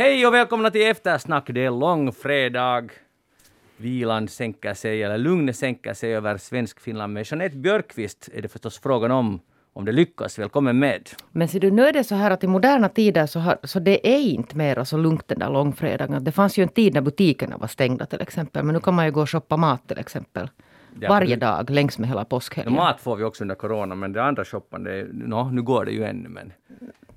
Hej och välkomna till Eftersnack. Det är långfredag. Vilan sänker sig, eller lugnet sänker sig över Svensk-Finland. Med Jeanette Björkqvist är det förstås frågan om om det lyckas. Välkommen med. Men ser du, nu är det så här att i moderna tider så, har, så det är inte mer så lugnt den där långfredagen. Det fanns ju en tid när butikerna var stängda till exempel. Men nu kan man ju gå och shoppa mat till exempel. Ja, Varje dag längs med hela påskhelgen. mat får vi också under corona men det andra shoppande, no, nu går det ju ännu men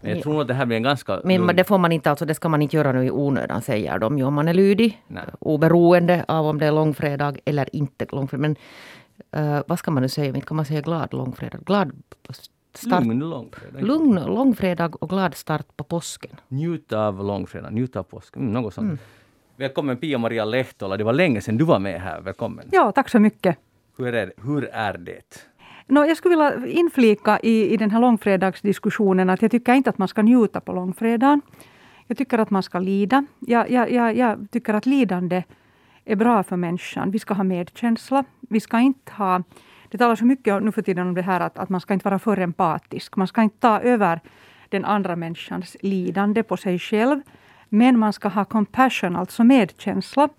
men jag tror att det här blir en ganska... Men lugn... det får man inte, alltså det ska man inte göra nu i onödan säger de ju om man är lydig. Nej. Oberoende av om det är långfredag eller inte långfredag. Men uh, vad ska man nu säga, inte kan man säga glad långfredag? Glad start... Lugn långfredag. Lugn långfredag och glad start på påsken. Njut av långfredag, njut av påsken. Mm, något sånt. Mm. Välkommen Pia-Maria Lehtola, det var länge sedan du var med här. Välkommen. Ja, tack så mycket. Hur är, hur är det? No, jag skulle vilja inflika i, i den här långfredagsdiskussionen att jag tycker inte att man ska njuta på långfredagen. Jag tycker att man ska lida. Jag, jag, jag, jag tycker att lidande är bra för människan. Vi ska ha medkänsla. Vi ska inte ha... Det talas så mycket nu för tiden om det här att, att man ska inte vara för empatisk. Man ska inte ta över den andra människans lidande på sig själv. Men man ska ha compassion, alltså medkänsla.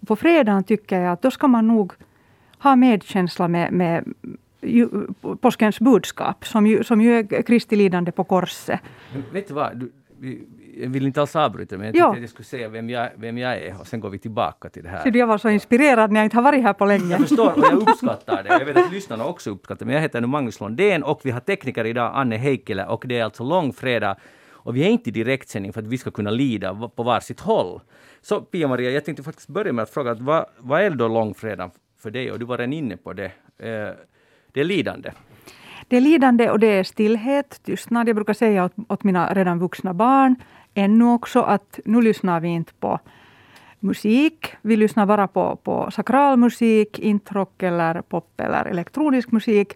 Och på fredagen tycker jag att då ska man nog ha medkänsla med, med påskens budskap, som ju, som ju är Kristi lidande på korset. Men vet du vad? Du, jag vill inte alls avbryta, men jag tänkte att jag skulle säga vem jag, vem jag är och sen går vi tillbaka till det här. Så jag var så inspirerad när jag inte har varit här på länge. Jag förstår och jag uppskattar det. Jag vet att lyssnarna också uppskattar det. Men jag heter nu Magnus Lundén och vi har tekniker idag, Anne Heikkilä, och det är alltså långfredag. Och vi är inte i direktsändning för att vi ska kunna lida på varsitt håll. Så Pia-Maria, jag tänkte faktiskt börja med att fråga, vad, vad är då långfredag för dig? Och du var redan inne på det. Eh, det är lidande. Det är lidande och det är stillhet, tystnad. Jag brukar säga åt, åt mina redan vuxna barn ännu också att nu lyssnar vi inte på musik. Vi lyssnar bara på, på sakral musik, inte rock eller pop eller elektronisk musik.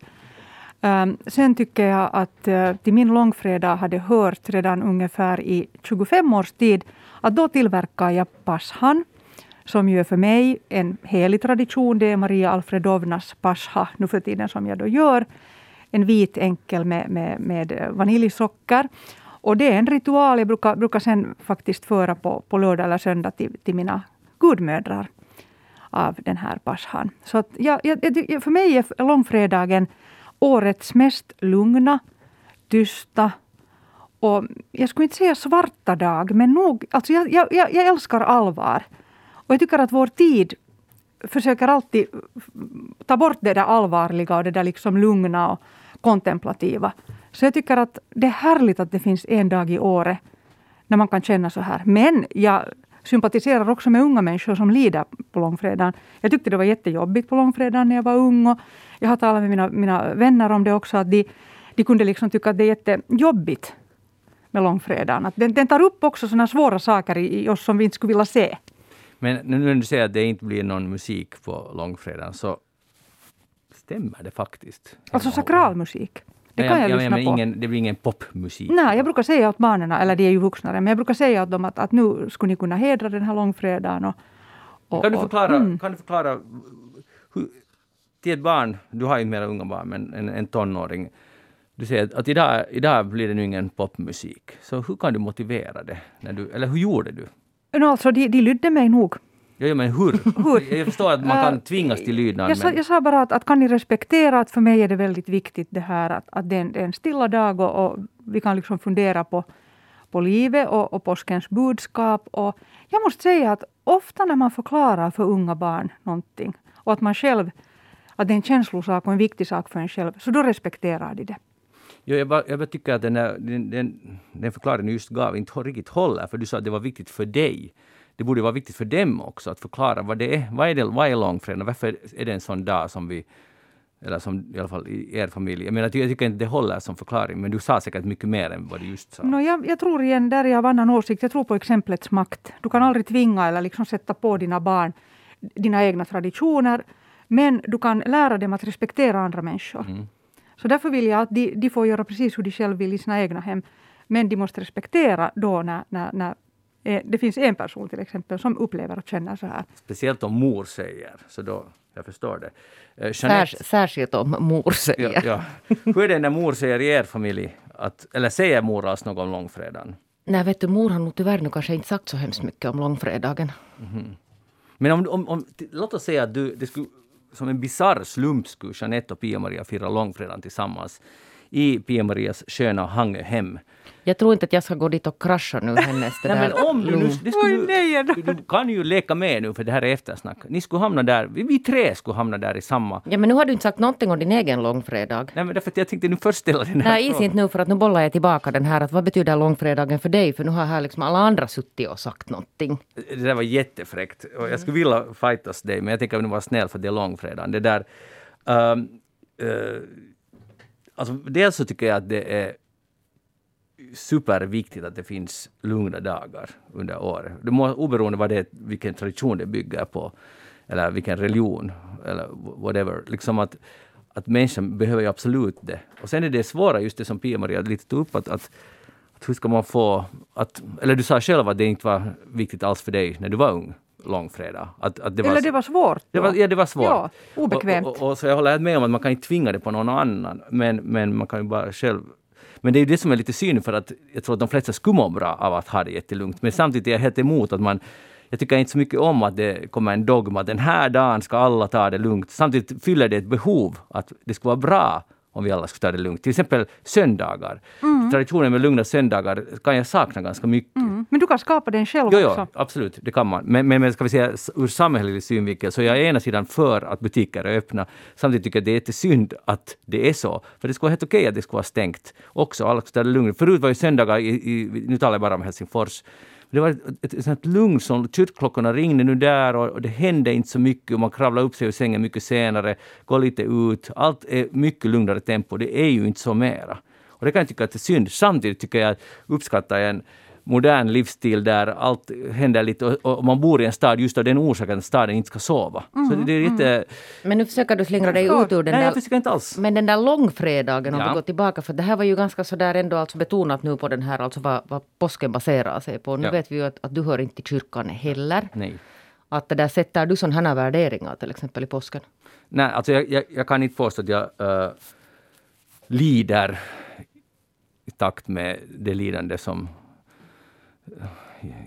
Um, sen tycker jag att uh, till min långfredag hade hört redan ungefär i 25 års tid att då tillverkar jag pashan som ju är för mig en helig tradition. Det är Maria Alfredovnas pascha nu för tiden som jag då gör. En vit enkel med, med, med eh, vaniljsocker. Och det är en ritual jag brukar, brukar sen faktiskt föra på, på lördag eller söndag till, till mina gudmödrar av den här paschan. Så att jag, jag, för mig är långfredagen årets mest lugna, tysta och jag skulle inte säga svarta dag, men nog, alltså jag, jag, jag älskar allvar. Och jag tycker att vår tid försöker alltid ta bort det där allvarliga och det där liksom lugna och kontemplativa. Så jag tycker att det är härligt att det finns en dag i året när man kan känna så här. Men jag sympatiserar också med unga människor som lider på långfredagen. Jag tyckte det var jättejobbigt på långfredagen när jag var ung. Och jag har talat med mina, mina vänner om det också. Att de, de kunde liksom tycka att det är jättejobbigt med långfredagen. Att den, den tar upp också sådana svåra saker i, i oss som vi inte skulle vilja se. Men nu när du säger att det inte blir någon musik på långfredagen så stämmer det faktiskt. Alltså sakralmusik? Det kan jag, jag, lyssna jag, på. Ingen, det blir ingen popmusik? Nej, jag brukar säga åt barnen, eller de är ju vuxna, men jag brukar säga åt dem att, att nu skulle ni kunna hedra den här långfredagen. Och, och, kan, du förklara, mm. kan du förklara hur, till ett barn, du har ju mera unga barn, men en, en tonåring. Du säger att, att idag, idag blir det nu ingen popmusik. Så hur kan du motivera det? När du, eller hur gjorde du? No, alltså, de, de lydde mig nog. Ja, men hur? hur? Jag förstår att man kan tvingas till lydnad. Jag, sa, jag sa bara att, att kan ni respektera att för mig är det väldigt viktigt det här att, att det, är en, det är en stilla dag och, och, vi kan liksom fundera på, på livet och, och påskens budskap. Och jag måste säga att ofta när man förklarar för unga barn någonting och att man själv att det är en känslosak och en viktig sak för en själv, så då respekterar de det. Jo, jag, bara, jag bara tycker att den, där, den, den, den förklaringen du just gav inte riktigt håller, för du sa att det var viktigt för dig. Det borde vara viktigt för dem också att förklara vad det är. Vad är, det, vad är långfredag? Varför är det en sån dag som vi eller som i alla fall i er familj. Jag, menar, jag tycker inte det håller som förklaring, men du sa säkert mycket mer än vad du just sa. No, jag, jag tror igen, där är jag av annan åsikt. Jag tror på exemplets makt. Du kan aldrig tvinga eller liksom sätta på dina barn dina egna traditioner, men du kan lära dem att respektera andra människor. Mm. Så därför vill jag att de, de får göra precis hur de själva vill i sina egna hem. Men de måste respektera då när, när, när eh, det finns en person till exempel som upplever och känner så här. Speciellt om mor säger, så då, jag förstår det. Eh, Jeanette, särskilt om mor säger. Ja, ja. Hur är det när mor säger i er familj, att, eller säger mor alls något om långfredagen? Nej, vet du, mor har nog tyvärr nu kanske inte sagt så hemskt mycket om långfredagen. Men om, om, om, låt oss säga att du, det skulle, som en bisarr slump skulle Jeanette och Pia-Maria fira långfredagen tillsammans i Pia-Marias sköna Hangöhem. Jag tror inte att jag ska gå dit och krascha nu hennes det Nej, men om du nu... Det skulle, Oj, nej, du, du kan ju leka med nu för det här är eftersnack. Ni skulle hamna där, vi, vi tre skulle hamna där i samma... Ja, men nu har du inte sagt någonting om din egen långfredag. Nej men därför att jag tänkte nu först ställa den här Nej, is inte nu för att nu bollar jag tillbaka den här att vad betyder långfredagen för dig? För nu har här liksom alla andra suttit och sagt någonting. Det där var jättefräckt. Och jag skulle vilja fightas dig, men jag tänker att nu vara snäll för det är långfredagen. Det där... Um, uh, alltså, dels så tycker jag att det är superviktigt att det finns lugna dagar under året. Det må, oberoende vad det är, vilken tradition det bygger på, eller vilken religion, eller whatever. Liksom att, att människan behöver ju absolut det. Och sen är det svåra, just det som Pia-Maria lite tog upp, att, att att hur ska man få... Att, eller du sa själv att det inte var viktigt alls för dig när du var ung, långfredag. Att, att det var, Eller det var svårt. det var, ja, det var svårt. Ja, obekvämt. Och, och, och, så jag håller med om att man kan inte tvinga det på någon annan, men, men man kan ju bara själv... Men det är ju det som är lite synd för att jag tror att de flesta skulle må bra av att ha det jättelugnt. Men samtidigt är jag helt emot att man jag tycker inte så mycket om att det kommer en dogma att den här dagen ska alla ta det lugnt. Samtidigt fyller det ett behov att det skulle vara bra om vi alla skulle ta det lugnt. Till exempel söndagar. Traditionen med lugna söndagar kan jag sakna ganska mycket. Mm. Men du kan skapa den själv Jo, jo, också. absolut, det kan man. Men, men, men ska vi säga ur samhällelig synvinkel så är jag ena sidan för att butiker är öppna. Samtidigt tycker jag det är jättesynd att det är så. För det skulle vara helt okej att det skulle vara stängt också. Alla skulle ta det lugnt. Förut var ju söndagar, i, i, nu talar jag bara om Helsingfors, det var ett, ett, ett lugn som kyrkklockorna ringde nu där och, och det hände inte så mycket och man kravlade upp sig ur sängen mycket senare, går lite ut. Allt är mycket lugnare tempo. Det är ju inte så mera. Och det kan jag tycka att det är synd. Samtidigt tycker jag att jag en modern livsstil där allt händer lite och, och man bor i en stad just av den orsaken att staden inte ska sova. så det, det är lite... Men nu försöker du slingra dig ut ur den Nej, jag där försöker inte alls. Men den där långfredagen, om Ja. vi går tillbaka, för det här var ju ganska sådär ändå alltså betonat nu på den här, alltså vad, vad påsken baserar sig på. Nu Ja. vet vi ju att, att du hör inte till kyrkan heller. Nej. Att det där sätter du sådana här värderingar till exempel i påsken? Nej, alltså jag, jag, jag kan inte påstå att jag äh, lider i takt med det lidande som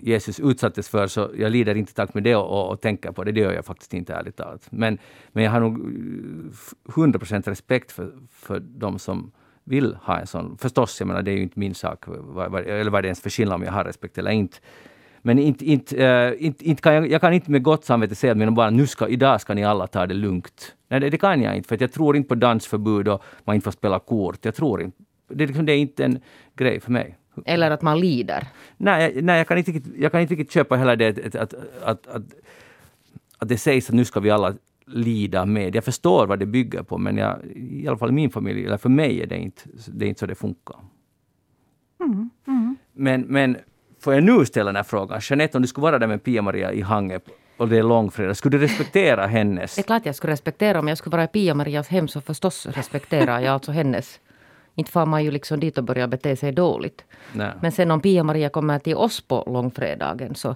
Jesus utsattes för, så jag lider inte tack med det och, och, och tänker på det. Det gör jag faktiskt inte ärligt talat. Men, men jag har nog eh, 100% respekt för, för de som vill ha en sån. Förstås, jag menar, det är ju inte min sak, vad, vad, eller vad det ens för skillnad om jag har respekt eller inte. Men inte, inte, äh, inte, inte kan jag, jag kan inte med gott samvete säga att mina barn, nu ska, idag ska ni alla ta det lugnt. Nej, det, det kan jag inte, för att jag tror inte på dansförbud och man inte får spela kort. Jag tror inte. Det, liksom, det är inte en grej för mig. Eller att man lider? Nej, jag- nej jag, kan inte, riktigt- jag kan inte riktigt köpa heller det att, att, att, att, att det sägs att nu ska vi alla lida med. Jag förstår vad det bygger på, men jag, i alla fall i min familj, eller för mig är det inte, det är inte så det funkar. Men, men får jag nu ställa den här frågan? Jeanette, om du skulle vara där med Pia-Maria i Hangö och det är långfredag, skulle du respektera hennes? Det är klart jag skulle respektera. Om jag skulle vara i Pia-Marias hem så förstås respekterar jag alltså hennes. Inte får man ju liksom dit och börjar bete sig dåligt. Nej. Men sen om Pia-Maria kommer till oss på långfredagen så,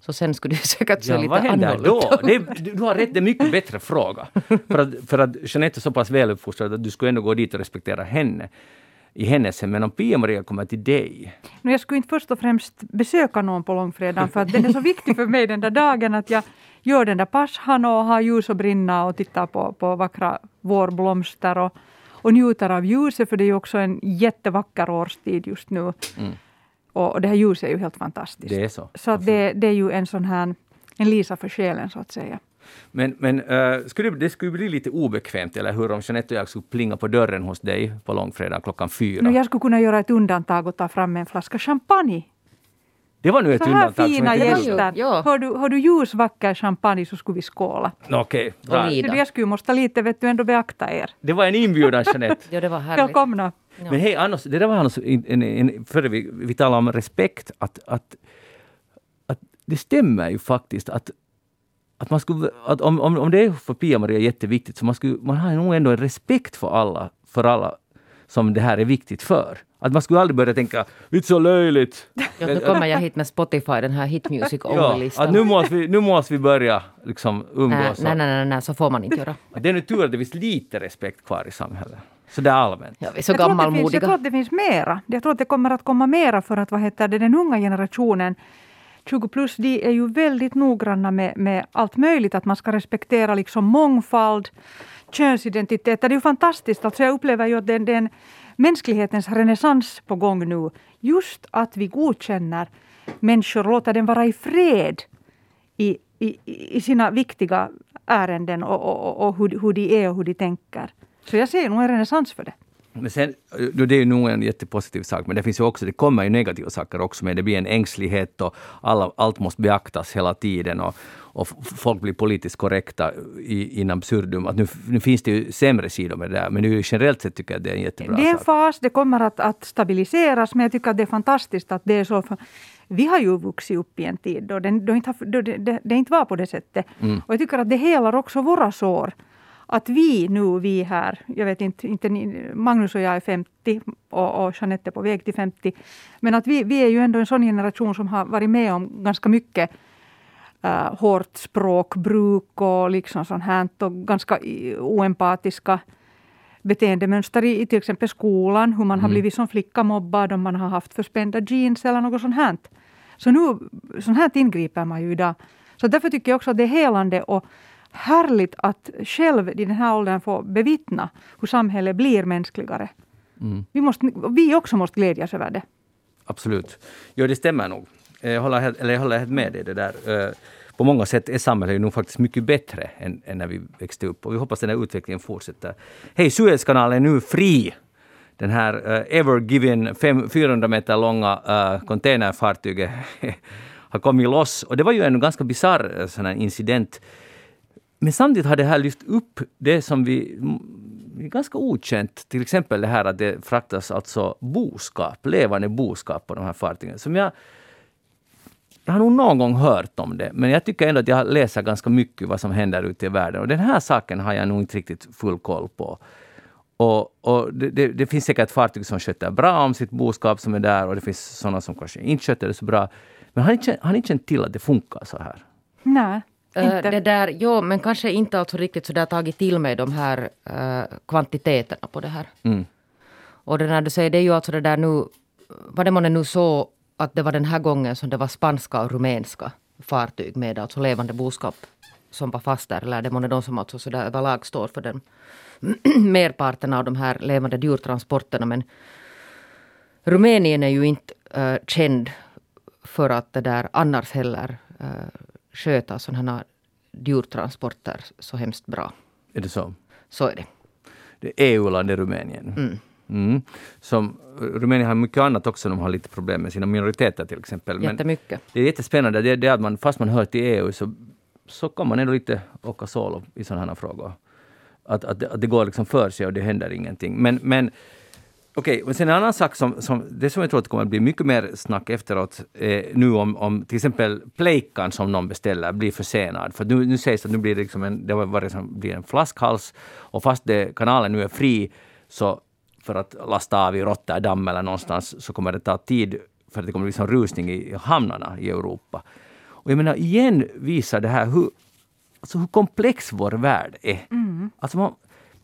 så sen skulle det säkert se Ja, lite vad händer då? Det, du har rätt, det är en mycket bättre fråga. För att, för att Jeanette är så pass väluppfostrad att du skulle ändå gå dit och respektera henne i hennes hem. Men om Pia-Maria kommer till dig, Nu, jag skulle inte först och främst besöka någon på långfredagen för att den är så viktig för mig den där dagen att jag gör den där paschan och har ljus att brinna och tittar på, på vackra vårblomster och, och njuter av ljuset för det är ju också en jättevacker årstid just nu. Och, och det här ljuset är ju helt fantastiskt. det är så. Så att det, det är ju en sån här en Lisa för själen så att säga. Men, men uh, skulle det, det skulle bli lite obekvämt, eller hur, om Jeanette och jag skulle plinga på dörren hos dig på långfredag klockan fyra. Nu, jag skulle kunna göra ett undantag och ta fram en flaska champagne. Det var nu ett Så här undantag. som fina inte- gäster. Ja. Har, du, har du ljusvacker champagne så skulle vi skåla. Nå, Okej, Och bra. jag skulle måste lite vet du, ändå beakta er. Det var en inbjudan, Jeanette. Ja, det var härligt. Välkomna. Ja. Men hej, annars, det där var annars, en, en, en, före vi, vi talade om respekt, att, att, att det stämmer ju faktiskt att, att man skulle, att om, om, om det är för Pia-Maria jätteviktigt, så man, skulle, man har nog ändå en respekt för alla, för alla som det här är viktigt för. Att man skulle aldrig börja tänka, det är så löjligt. Ja, nu kommer jag hit med Spotify, den här Hit Music Ja, Only-listan. att nu måste vi, nu måste vi börja liksom umgås. nej, nej, nej, nej, så får man inte göra. Det är nu tur att det finns lite respekt kvar i samhället. Så det är allmänt. Ja, vi är så Jag tror, att det finns, jag tror att det finns mera. Jag tror att det kommer att komma mera för att vad heter det, den unga generationen 20 plus, de är ju väldigt noggranna med, med allt möjligt. Att man ska respektera liksom mångfald, könsidentiteter. Det är ju fantastiskt. Alltså jag upplever ju att det, det är en mänsklighetens renässans på gång nu. Just att vi godkänner människor låter dem vara i fred i, i, i sina viktiga ärenden och, och, och, och hur, hur de är och hur de tänker. Så jag ser nog en renässans för det. Men sen, då det är ju nog en jättepositiv sak, men det finns ju också, det kommer ju negativa saker också med. Det blir en ängslighet och alla, allt måste beaktas hela tiden och, och folk blir politiskt korrekta i, in absurdum. Att nu, nu finns det ju sämre sidor med det där, men nu generellt sett tycker jag att det är en jättebra Det är en sak. fas, det kommer att, att stabiliseras, men jag tycker att det är fantastiskt att det är så. Vi har ju vuxit upp i en tid då, den, då, inte, då det, det, det inte var på det sättet. Och jag tycker att det helar också våra sår. Att vi nu, vi här, jag vet inte, inte Magnus och jag är 50 och, och Jeanette är på väg till 50. Men att vi, vi är ju ändå en sån generation som har varit med om ganska mycket uh, hårt språkbruk och liksom sånt här och ganska oempatiska beteendemönster i, i till exempel skolan, hur man har blivit som flicka mobbad om man har haft för spända jeans eller något sånt här. Så nu, sånt här ingriper man ju idag. Så därför tycker jag också att det är helande och härligt att själv i den här åldern få bevittna hur samhället blir mänskligare. Vi, måste, vi också måste glädjas över det. Absolut. Jo, det stämmer nog. Jag håller, helt- eller jag håller helt med dig. Det där. Eh, På många sätt är samhället nog faktiskt mycket bättre än, än när vi växte upp. Och vi hoppas den här utvecklingen fortsätter. Hej, Suezkanalen är nu fri! Den här uh, Ever Given fem- 400 meter långa uh, containerfartyget har kommit loss. Och det var ju en ganska bisarr uh, incident. Men samtidigt har det här lyft upp det som vi är ganska okänt. Till exempel det här att det fraktas alltså boskap, levande boskap på de här fartygen. Som jag, jag har nog någon gång hört om det, men jag tycker ändå att jag läser ganska mycket vad som händer ute i världen. Och den här saken har jag nog inte riktigt full koll på. Och, och det, det, det finns säkert fartyg som sköter bra om sitt boskap som är där och det finns sådana som kanske inte sköter det så bra. Men har ni, känt- har ni känt till att det funkar så här? Nej, inte. Det där, jo, men kanske inte alltså riktigt så där tagit till mig de här eh, kvantiteterna på det här. Mm. Och det när du säger, det är ju alltså det där nu, var det månne nu så att det var den här gången som det var spanska och rumänska fartyg med alltså levande boskap som var fast där, eller är det månne de som alltså så där överlag står för den merparten av de här levande djurtransporterna. Men Rumänien är ju inte eh, känd för att det där annars heller uh, sköta sådana här djurtransporter så hemskt bra. Är det så? Så är det. Det är EU-landet Rumänien. Mm. Som, Rumänien har mycket annat också. De har lite problem med sina minoriteter till exempel. Men Jättemycket. det är jättespännande. Det är det att man, fast man hör till EU så, så kan man ändå lite åka solo i sådana här frågor. Att, att, det- att det går liksom för sig och det händer ingenting. Men, men Okej, men sen en annan sak som, som, det som jag tror att det kommer att bli mycket mer snack efteråt, eh, nu om, om till exempel plejkan som någon beställer blir försenad. För nu, nu sägs det att nu blir det, liksom en, det har varit som blir en flaskhals och fast det, kanalen nu är fri så för att lasta av i Rotterdam eller någonstans så kommer det ta tid för att det kommer bli som rusning i hamnarna i Europa. Och jag menar, igen visar det här hur, alltså hur komplex vår värld är. Alltså man,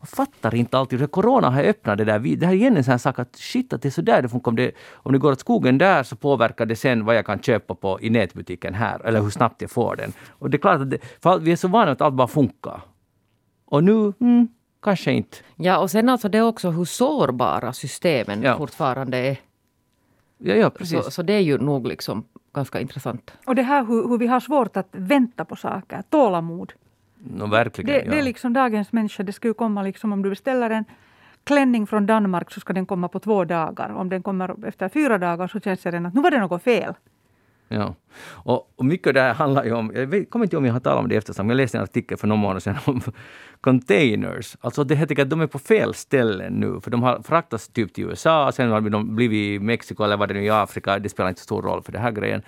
man fattar inte alltid. Corona har öppnat det där. Det här är igen en sån här sak att shit, att det är så där det funkar. Om det, om det går åt skogen där så påverkar det sen vad jag kan köpa på i nätbutiken här. Eller hur snabbt jag får den. Och det är klart att det, för vi är så vana att allt bara funkar. Och nu, mm, kanske inte. Ja, och sen alltså det är också hur sårbara systemen Ja. fortfarande är. Ja, ja precis. Så, så det är ju nog liksom ganska intressant. Och det här hur, hur vi har svårt att vänta på saker, tålamod. No, verkligen. Det, ja. det är liksom dagens människa. Det skulle ju komma liksom om du beställer en klänning från Danmark så ska den komma på två dagar. Om den kommer efter fyra dagar så känns det redan att nu var det något fel. Ja. Och, och mycket där handlar ju om, jag vet, kommer inte ihåg om jag har talat om det eftersom, jag läste en artikel för någon månad sedan om containers. Alltså det heter att de är på fel ställen nu, för de har fraktats typ till USA, sen har de blivit i Mexiko eller vad det nu är i Afrika, det spelar inte så stor roll för den här grejen.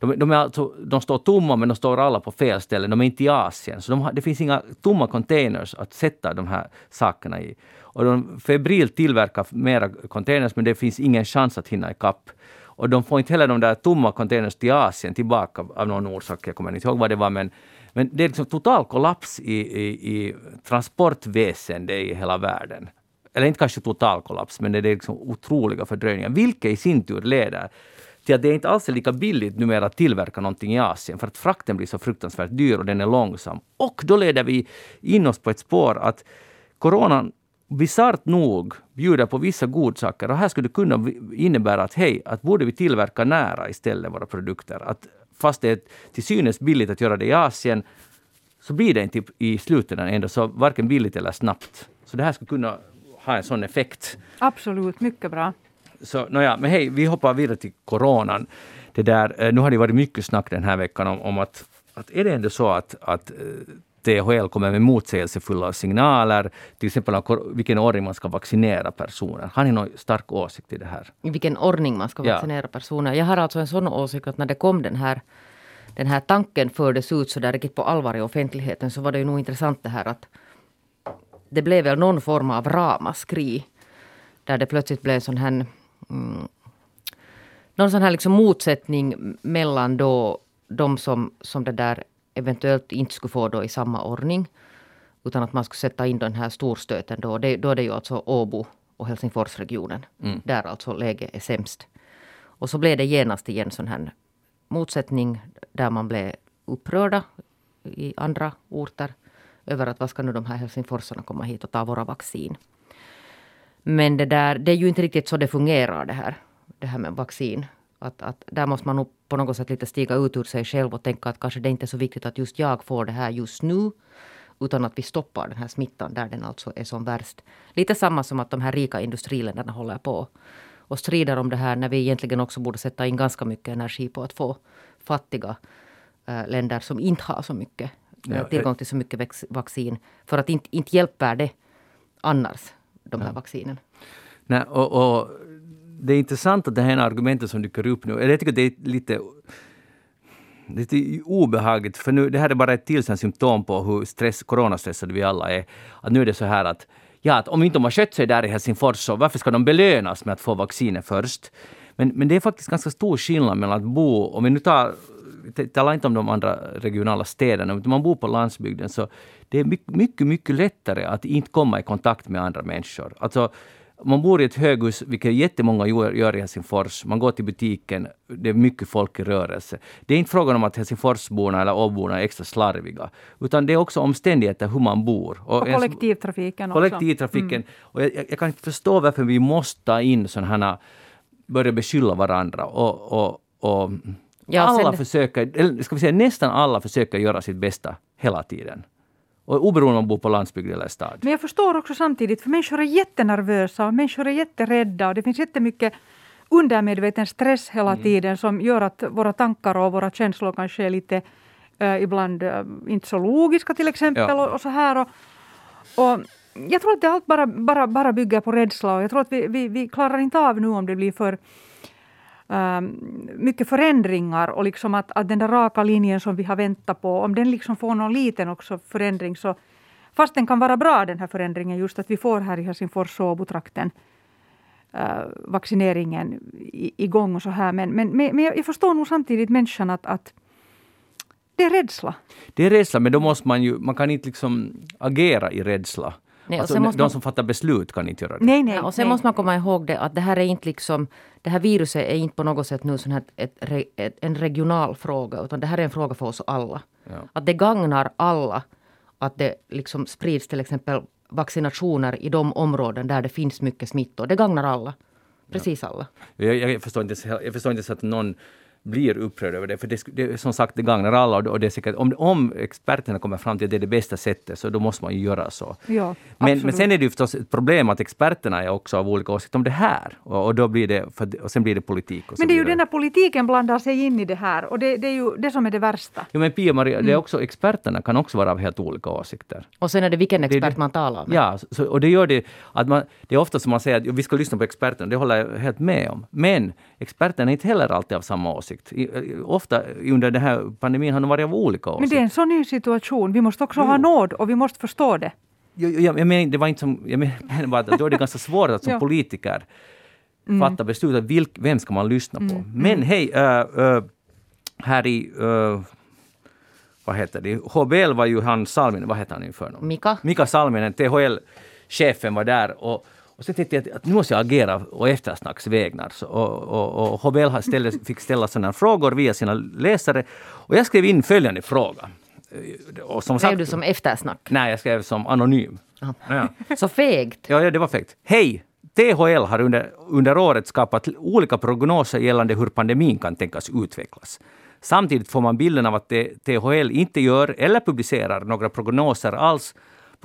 De, de, är alltså, de står tomma men de står alla på fel ställe. De är inte i Asien. Så de har, det finns inga tomma containers att sätta de här sakerna i. Och de febrilt tillverkar mera containers men det finns ingen chans att hinna ikapp. Och de får inte heller de där tomma containers till Asien tillbaka av någon orsak. Jag kommer inte ihåg vad det var men, men det är liksom total kollaps i, i, i transportväsendet i hela världen. Eller inte kanske total kollaps men det är liksom otroliga fördröjningar. Vilket i sin tur leder till att det inte alls är lika billigt numera att tillverka någonting i Asien för att frakten blir så fruktansvärt dyr och den är långsam. Och då leder vi in oss på ett spår att coronan bisarrt nog bjuder på vissa godsaker och här skulle det kunna innebära att hej, att borde vi tillverka nära istället våra produkter. Att fast det är till synes billigt att göra det i Asien så blir det inte i slutändan ändå så varken billigt eller snabbt. Så det här skulle kunna ha en sån effekt. Absolut, mycket bra. Så nåja, men hej, vi hoppar vidare till coronan. Det där, eh, nu har det varit mycket snack den här veckan om, om att, att är det ändå så att, att eh, THL kommer med motsägelsefulla signaler, till exempel om vilken ordning man ska vaccinera personer. Har ni någon stark åsikt i det här? I vilken ordning man ska vaccinera ja. personer? Jag har alltså en sån åsikt att när det kom den här den här tanken fördes ut så där riktigt på allvar i offentligheten så var det ju nog intressant det här att det blev väl någon form av ramaskri. Där det plötsligt blev sån här mm, någon sån här liksom motsättning mellan då de som, som det där eventuellt inte skulle få då i samma ordning. Utan att man skulle sätta in den här storstöten då. Det, då är det ju alltså Åbo och Helsingforsregionen. Mm. Där alltså läget är sämst. Och så blev det genast igen sån här motsättning där man blev upprörda i andra orter över att vad ska nu de här helsingforsarna komma hit och ta våra vaccin. Men det, där, det är ju inte riktigt så det fungerar det här, det här med vaccin. Att, att där måste man nog på något sätt lite stiga ut ur sig själv och tänka att kanske det inte är så viktigt att just jag får det här just nu. Utan att vi stoppar den här smittan där den alltså är som värst. Lite samma som att de här rika industriländerna håller på och strider om det här när vi egentligen också borde sätta in ganska mycket energi på att få fattiga äh, länder som inte har så mycket ja, tillgång till så mycket vaccin. För att inte, inte hjälper det annars, de här ja. vaccinen. Nej, och, och det är intressant att det här argumentet som dyker upp nu, jag tycker det är lite lite obehagligt, för nu, det här är bara ett till symptom på hur stress, coronastressade vi alla är. Att nu är det så här att, ja, att om inte de har skött sig där i Helsingfors, så varför ska de belönas med att få vaccinet först? Men, men det är faktiskt ganska stor skillnad mellan att bo, om vi nu tar talar inte om de andra regionala städerna, utan man bor på landsbygden så det är mycket, mycket, lättare att inte komma i kontakt med andra människor. Alltså, man bor i ett höghus, vilket jättemånga gör i Helsingfors. Man går till butiken, det är mycket folk i rörelse. Det är inte frågan om att Helsingforsborna eller Åborna är extra slarviga, utan det är också omständigheter hur man bor. Och, och kollektivtrafiken också. Kollektivtrafiken. Mm. Och jag, jag, kan inte förstå varför vi måste ta in sådana här, börja beskylla varandra och, och, och Ja, alla sen... försöker, eller ska vi säga nästan alla försöker göra sitt bästa hela tiden. Och oberoende om man bor på landsbygd eller stad. Men jag förstår också samtidigt, för människor är jättenervösa och människor är jätterädda och det finns jättemycket undermedveten stress hela mm. tiden som gör att våra tankar och våra känslor kanske är lite äh, ibland äh, inte så logiska till exempel. Ja. Och, och, så här. Och, och jag tror att det allt bara, bara, bara bygger på rädsla och jag tror att vi, vi, vi klarar inte av nu om det blir för Ähm, mycket förändringar och liksom att, att den där raka linjen som vi har väntat på, om den liksom får någon liten också förändring så fast den kan vara bra den här förändringen just att vi får här i Helsingfors och Åbotrakten äh, vaccineringen igång och så här men, men, men jag förstår nog samtidigt människan att, att det är rädsla. Det är rädsla men då måste man ju, man kan inte liksom agera i rädsla. Nej, alltså, de man... som fattar beslut kan inte göra det. Nej, nej, ja, och sen nej. måste man komma ihåg det att det här är inte liksom det här viruset är inte på något sätt nu sån här ett, ett, en regional fråga utan det här är en fråga för oss alla. Ja. Att det gagnar alla att det liksom sprids till exempel vaccinationer i de områden där det finns mycket smittor. Det gagnar alla. Precis ja. alla. Jag, jag, förstår inte, jag förstår inte så att någon blir upprörd över det. För det, det, som sagt, det gagnar alla. Och det är säkert, om, om experterna kommer fram till att det är det bästa sättet, så då måste man ju göra så. Ja, men, men sen är det ju förstås ett problem att experterna är också av olika åsikter om det här. Och, och, då blir det, för, och sen blir det politik. men det är ju den här politiken blandar sig in i det här. Och det, det är ju det som är det värsta. Jo, men Pia-Maria, mm. experterna kan också vara av helt olika åsikter. Och sen är det vilken expert det, man talar med. Ja, så, och det gör det att man, det är ofta som man säger att vi ska lyssna på experterna, det håller jag helt med om. Men experterna är inte heller alltid av samma åsikt åsikt. I, ofta under den här pandemin har de varit av olika åsikter. Men det är en sån ny situation. Vi måste också jo. ha nåd och vi måste förstå det. Jag, jag, jag menar, det var inte som, jag menar bara att då är det ganska svårt att som ja. politiker mm. fatta beslut om vilk, vem ska man lyssna på. Mm. Men mm. hej, uh, uh, här i uh, vad heter det, HBL var ju han Salminen, vad heter han nu för någon? Mika. Mika Salminen, THL-chefen var där och och sen tänkte jag att nu måste jag agera och eftersnacks vägnar. Och, och, och HBL ställde, fick ställa sådana frågor via sina läsare. Och jag skrev in följande fråga. Och som skrev sagt, du som eftersnack? Nej, jag skrev som anonym. Ja. Så fegt? Ja, ja, det var fegt. Hej! THL har under, under året skapat olika prognoser gällande hur pandemin kan tänkas utvecklas. Samtidigt får man bilden av att THL inte gör eller publicerar några prognoser alls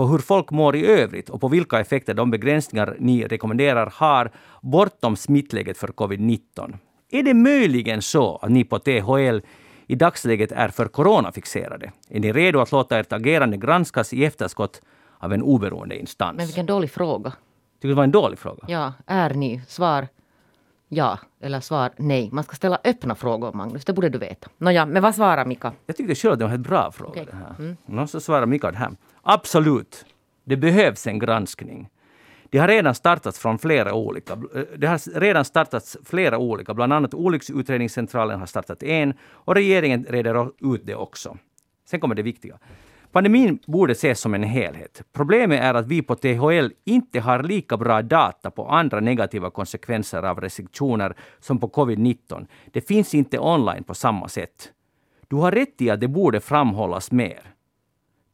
på hur folk mår i övrigt och på vilka effekter de begränsningar ni rekommenderar har bortom smittläget för covid-19. Är det möjligen så att ni på THL i dagsläget är för coronafixerade? Är ni redo att låta ert agerande granskas i efterskott av en oberoende instans? Men vilken dålig fråga. Tycker du det var en dålig fråga? Ja, är ni? Svar ja eller svar nej. Man ska ställa öppna frågor, Magnus. Det borde du veta. Nåja, men vad svarar Mika? Jag tyckte själv att det var en bra fråga. Okay. Det här. Mm. Någon så svarar Mika det här. Absolut. Det behövs en granskning. Det har redan startats från flera olika. Eh, det har redan startats flera olika, bland annat Olycksutredningscentralen har startat en och regeringen reder ut det också. Sen kommer det viktiga. Pandemin borde ses som en helhet. Problemet är att vi på THL inte har lika bra data på andra negativa konsekvenser av restriktioner som på covid-19. Det finns inte online på samma sätt. Du har rätt i att det borde framhållas mer.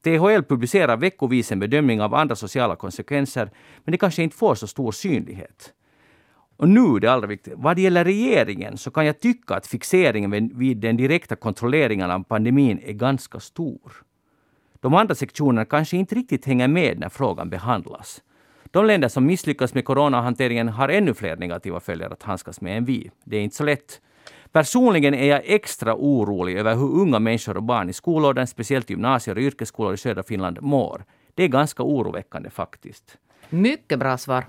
THL publicerar veckovis en bedömning av andra sociala konsekvenser, men det kanske inte får så stor synlighet. Och nu det allra viktigaste, vad det gäller regeringen så kan jag tycka att fixeringen vid den direkta kontrolleringen av pandemin är ganska stor. De andra sektionerna kanske inte riktigt hänger med när frågan behandlas. De länder som misslyckas med coronahanteringen har ännu fler negativa följder att handskas med än vi. Det är inte så lätt. Personligen är jag extra orolig över hur unga människor och barn i skolåldern, speciellt gymnasier och yrkesskolor i södra Finland, mår. Det är ganska oroväckande faktiskt. Mycket bra svar.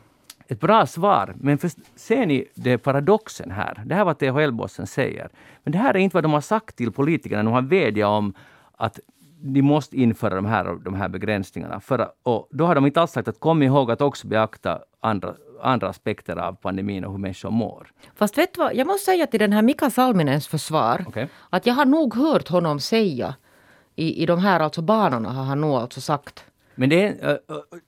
Ett bra svar, men för, ser ni det paradoxen här? Det här är vad THL-bossen säger. Men det här är inte vad de har sagt till politikerna. De har vädjat om att de måste införa de här, de här begränsningarna. För, och då har de inte alls sagt att kom ihåg att också beakta andra, andra aspekter av pandemin och hur människor mår. Fast vet du vad, jag måste säga till den här Mika Salminens försvar okay. att jag har nog hört honom säga i, i de här alltså banorna har han nog alltså sagt. Men det är,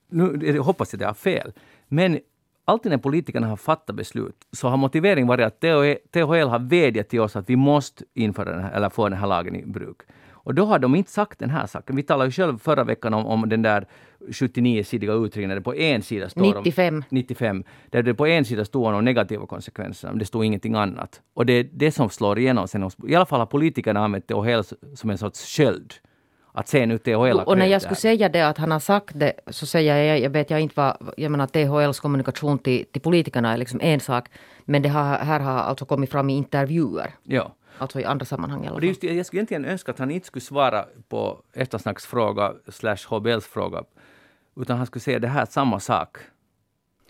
nu jag hoppas jag har fel, men alltid när politikerna har fattat beslut så har motiveringen varit att THL har vädjat till oss att vi måste införa den här, eller få den här lagen i bruk. Och då har de inte sagt den här saken. Vi talade ju själv förra veckan om, om den där 79-sidiga utredningen där på en sida står 95. Om, 95. Där det på en sida står om de negativa konsekvenserna, men det står ingenting annat. Och det är det som slår igenom sen. I alla fall har politikerna använt THL som en sorts sköld. Att se nu THL Och när jag skulle säga det att han har sagt det, så säger jag, jag vet jag inte vad, jag menar THLs kommunikation till, till politikerna är liksom en sak. Men det har, här har alltså kommit fram i intervjuer. Ja. Alltså i andra sammanhang i alla fall. just, jag skulle egentligen önska att han inte skulle svara på eftersnacksfråga slash HBLs fråga. Utan han skulle säga det här samma sak.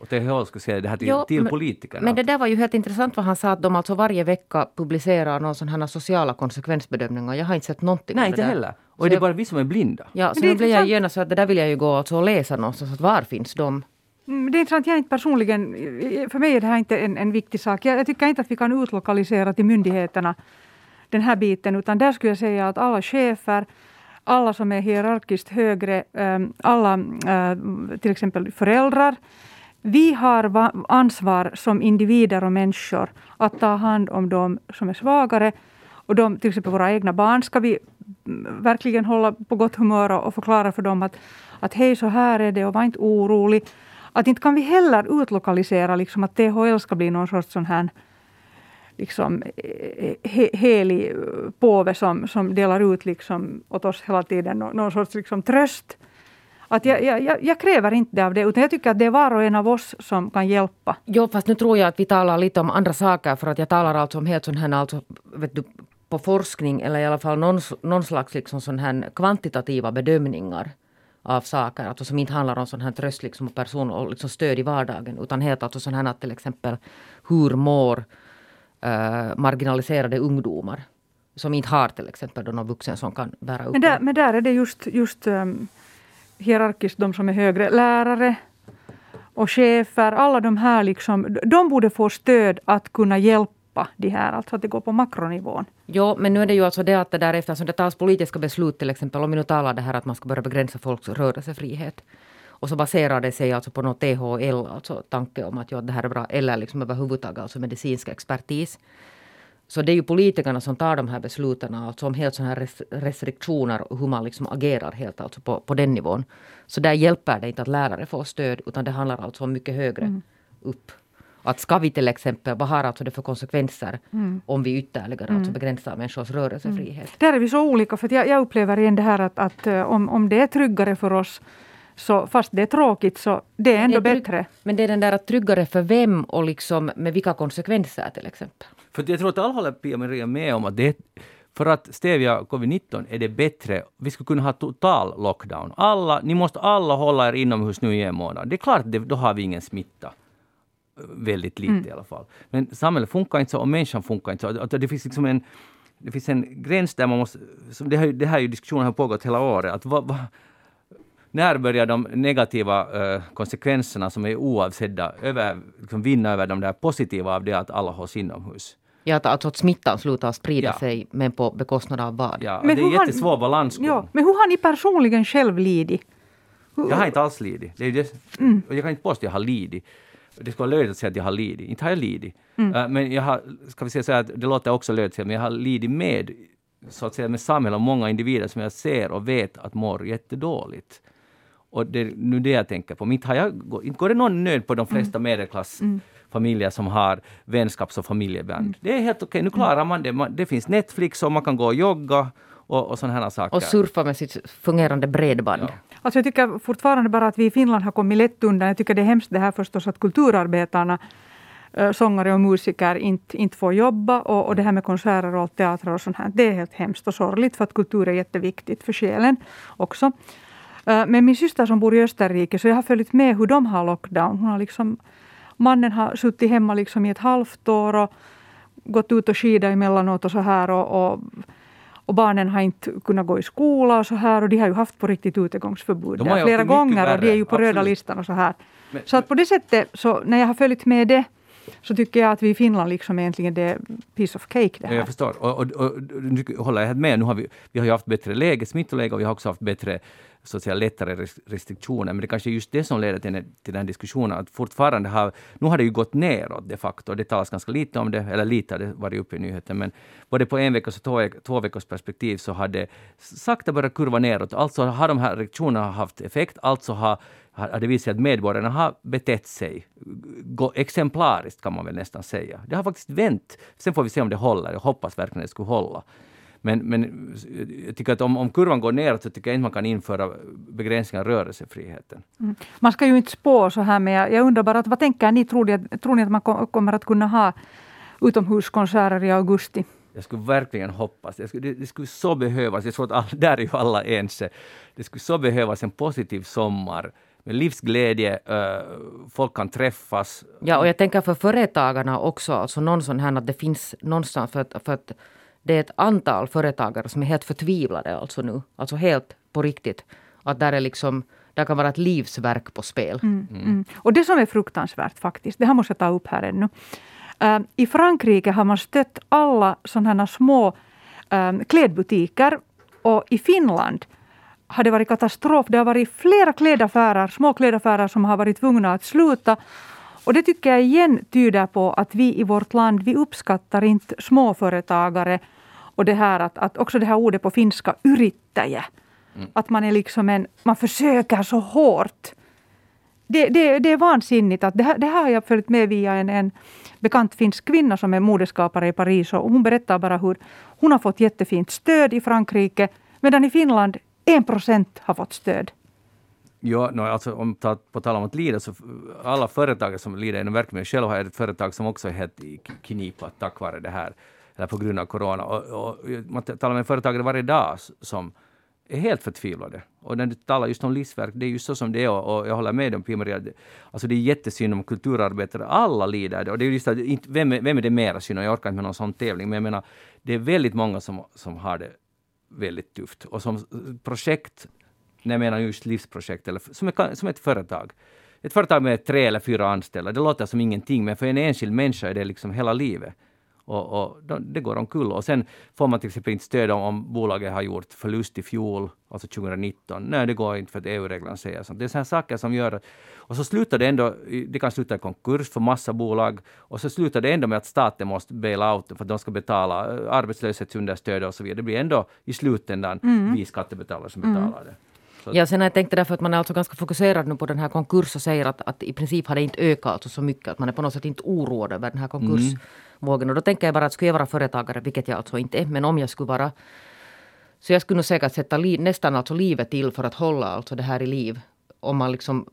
Och THL skulle säga det här till, jo, till politikerna. Men det där var ju helt intressant vad han sa att de alltså varje vecka publicerar någon sån här sociala konsekvensbedömningar. Jag har inte sett någonting Nej, inte heller. Och så det är bara vi som är blinda. Ja, så nu blir jag genast så att det där vill jag ju gå alltså och läsa någonstans. Att var finns de? Mm, det är intressant, jag är inte personligen, för mig är det här inte en, en viktig sak. Jag, jag, tycker inte att vi kan utlokalisera till myndigheterna den här biten, utan där skulle jag säga att alla chefer, alla som är hierarkiskt högre, ehm, alla eh, till exempel föräldrar, vi har ansvar som individer och människor att ta hand om de som är svagare. Och de, till exempel våra egna barn ska vi mm, verkligen hålla på gott humör och förklara för dem att, att hej, så här är det och var inte orolig. Att inte kan vi heller utlokalisera liksom att THL ska bli någon sorts sån här liksom, eh, he, helig påve som, som delar ut liksom åt oss hela tiden någon, någon sorts liksom tröst. Att jag, jag, jag, kräver inte det av det, utan jag tycker att det är var och en av oss som kan hjälpa. Jo, fast nu tror jag att vi talar lite om andra saker, för att jag talar alltså om helt sån här, alltså, vet du, på forskning, eller i alla fall någon, någon slags liksom sån här kvantitativa bedömningar av saker, alltså som inte handlar om sån här tröst liksom, och person och liksom stöd i vardagen, utan helt alltså sån här att till exempel hur mår uh, marginaliserade ungdomar som inte har till exempel någon vuxen som kan bära upp men där, men där är det just, just um, hierarkiskt de som är högre lärare och chefer, alla de här liksom, de borde få stöd att kunna hjälpa de här, alltså att det går på makronivån. Jo, men nu är det ju alltså det att det där eftersom det tas politiska beslut till exempel, om vi nu talar det här att man ska börja begränsa folks rörelsefrihet. Och så baserar det sig alltså på något THL, alltså tanke om att ja, det här är bra, eller liksom överhuvudtaget alltså medicinsk expertis. Så det är ju politikerna som tar de här besluten, alltså om helt sådana här restriktioner och hur man liksom agerar helt alltså på, på den nivån. Så där hjälper det inte att lärare får stöd, utan det handlar alltså om mycket högre mm. upp. Att ska vi till exempel, vad har alltså det för konsekvenser mm. om vi ytterligare alltså mm. alltså begränsar människors rörelsefrihet? Mm. Där är vi så olika, för jag, jag, upplever igen det här att, att eh, om, om det är tryggare för oss så fast det är tråkigt så det är ändå det är bättre. Men det är den där att tryggare för vem och liksom med vilka konsekvenser till exempel. För jag tror att alla håller Pia-Maria med om att det för att stävja covid-19 är det bättre, vi skulle kunna ha total lockdown. Alla, ni måste alla hålla er inomhus nu i en månad. Det är klart, det, då har vi ingen smitta. Väldigt lite mm. i alla fall. Men samhället funkar inte så och människan funkar inte så. Att det finns liksom en, det finns en gräns där man måste... Det här, det här är ju diskussionen har pågått hela året. Att va, va, när börjar de negativa uh, konsekvenserna som är oavsedda över, liksom vinna över de där positiva av det att alla hålls inomhus? Ja, att, alltså att smittan slutar sprida ja. sig, men på bekostnad av vad? Ja, men det är en jättesvår balansgång. Ja, men hur har ni personligen själv lidit? Jag har inte alls lidit. Det är det, mm. Jag kan inte påstå att jag har lidit. Det skulle vara löjligt att säga att jag har lidit. Inte har jag lidit. Mm. Uh, men jag har, ska vi säga så att det låter också löjligt men jag har lidit med, så att säga, med samhället och många individer som jag ser och vet att mår jättedåligt. Och det är nu det jag tänker på. Inte, har jag, inte går det någon nöd på de flesta mm. medelklassfamiljer mm. som har vänskaps och familjeband. Mm. Det är helt okej, okay. nu klarar man det. det finns Netflix och man kan gå och jogga och, och sådana här saker. Och surfa med sitt fungerande bredband. Ja. Alltså jag tycker fortfarande bara att vi i Finland har kommit lätt undan. Jag tycker det är hemskt det här förstås att kulturarbetarna sångare och musiker inte, inte får jobba och, och det här med konserter och teatrar och sånt här. Det är helt hemskt och sorgligt för att kultur är jätteviktigt för själen också. Eh, men min syster som bor i Österrike, så jag har följt med hur de har lockdown. Hon har liksom, mannen har suttit hemma liksom i ett halvt år och gått ut och skida emellanåt och så här. Och, och, och, barnen har inte kunnat gå i skola och så här. Och de har ju haft på riktigt utegångsförbud där flera gånger och de är ju på Absolut. röda listan och så här. Men, så att på det sättet, så när jag har följt med det så tycker jag att vi i Finland liksom egentligen det är piece of cake. Det här. Jag förstår. Och, och, och, nu håller jag med. Nu har vi, vi har ju haft bättre läge, smittoläge och vi har också haft bättre så att säga, lättare restriktioner. Men det kanske är just det som leder till, till den diskussionen. Att fortfarande har, nu har det ju gått neråt de facto. Det talas ganska lite om det, eller lite har det varit uppe i nyheten. Men både på en veckas och två, två veckors perspektiv så har det sakta börjat kurva neråt. Alltså har de här restriktionerna haft effekt. Alltså har, har det visat sig att medborgarna har betett sig exemplariskt kan man väl nästan säga. Det har faktiskt vänt. Sen får vi se om det håller. Jag hoppas verkligen det skulle hålla. Men, men jag tycker att om, om kurvan går neråt så tycker jag inte man kan införa begränsningar av rörelsefriheten. Mm. Man ska ju inte spå så här, men jag, jag undrar bara, att, vad tänker ni? Tror ni, tror ni att man kommer att kunna ha utomhuskonserter i augusti? Jag skulle verkligen hoppas. Det skulle, det skulle så behövas. Jag tror att alla, där är ju alla ense. Det skulle så behövas en positiv sommar med livsglädje, folk kan träffas. Ja, och jag tänker för företagarna också, alltså någon sån här att det finns någonstans för att, för att det är ett antal företagare som är helt förtvivlade alltså nu. Alltså helt på riktigt. Att där är liksom där kan vara ett livsverk på spel. Mm, mm. Mm. Och det som är fruktansvärt faktiskt, det här måste jag ta upp här ännu. Uh, I Frankrike har man stött alla sådana små um, klädbutiker och i Finland har det varit katastrof. Det har varit flera klädaffärer, små klädaffärer som har varit tvungna att sluta och det tycker jag igen tyder på att vi i vårt land, vi uppskattar inte småföretagare och det här att, att också det här ordet på finska, yrittäjä. Mm. Att man är liksom en, man försöker så hårt. Det, det, det är vansinnigt. Att det, här, det här har jag följt med via en, en bekant finsk kvinna som är modeskapare i Paris. Och hon berättar bara hur hon har fått jättefint stöd i Frankrike. Medan i Finland en procent har fått stöd. Ja, no, alltså om ta, på tal om att lida, så alla företag som lider inom verksamheten, själv har jag ett företag som också är helt i knipa tack vare det här, eller på grund av corona. Och, och man talar med företagare varje dag som är helt förtvivlade. Och när du talar just om livsverk, det är ju så som det är och, och jag håller med om Pia-Maria. Alltså det är jättesynd om kulturarbetare, alla lider. Och det är just att, vem, vem är det mera synd om? Jag orkar inte med någon sån tävling, men jag menar, det är väldigt många som, som har det väldigt tufft. Och som projekt, när jag menar just livsprojekt, eller som, ett, som ett företag. Ett företag med tre eller fyra anställda, det låter som ingenting, men för en enskild människa är det liksom hela livet. Och, och det går omkull. Och sen får man till exempel inte stöd om, om bolaget har gjort förlust i fjol, alltså 2019. Nej, det går inte för att EU-reglerna säger sånt. Det är sådana saker som gör Och så slutar det ändå, det kan sluta i konkurs för massa bolag. Och så slutar det ändå med att staten måste baila out för att de ska betala eh, arbetslöshetsunderstöd och så vidare. Det blir ändå i slutändan mm. vi skattebetalare som betalar mm. det. Ja, sen jag tänkte därför att man är alltså ganska fokuserad nu på den här konkurs och säger att, att i princip har det inte ökat alltså så mycket. Att man är på något sätt inte oroad över den här konkursvågen. Mm. Och då tänker jag bara att skulle jag vara företagare, vilket jag alltså inte är, men om jag skulle vara så jag skulle nog säkert sätta li, nästan alltså livet till för att hålla alltså det här i liv. Om man liksom,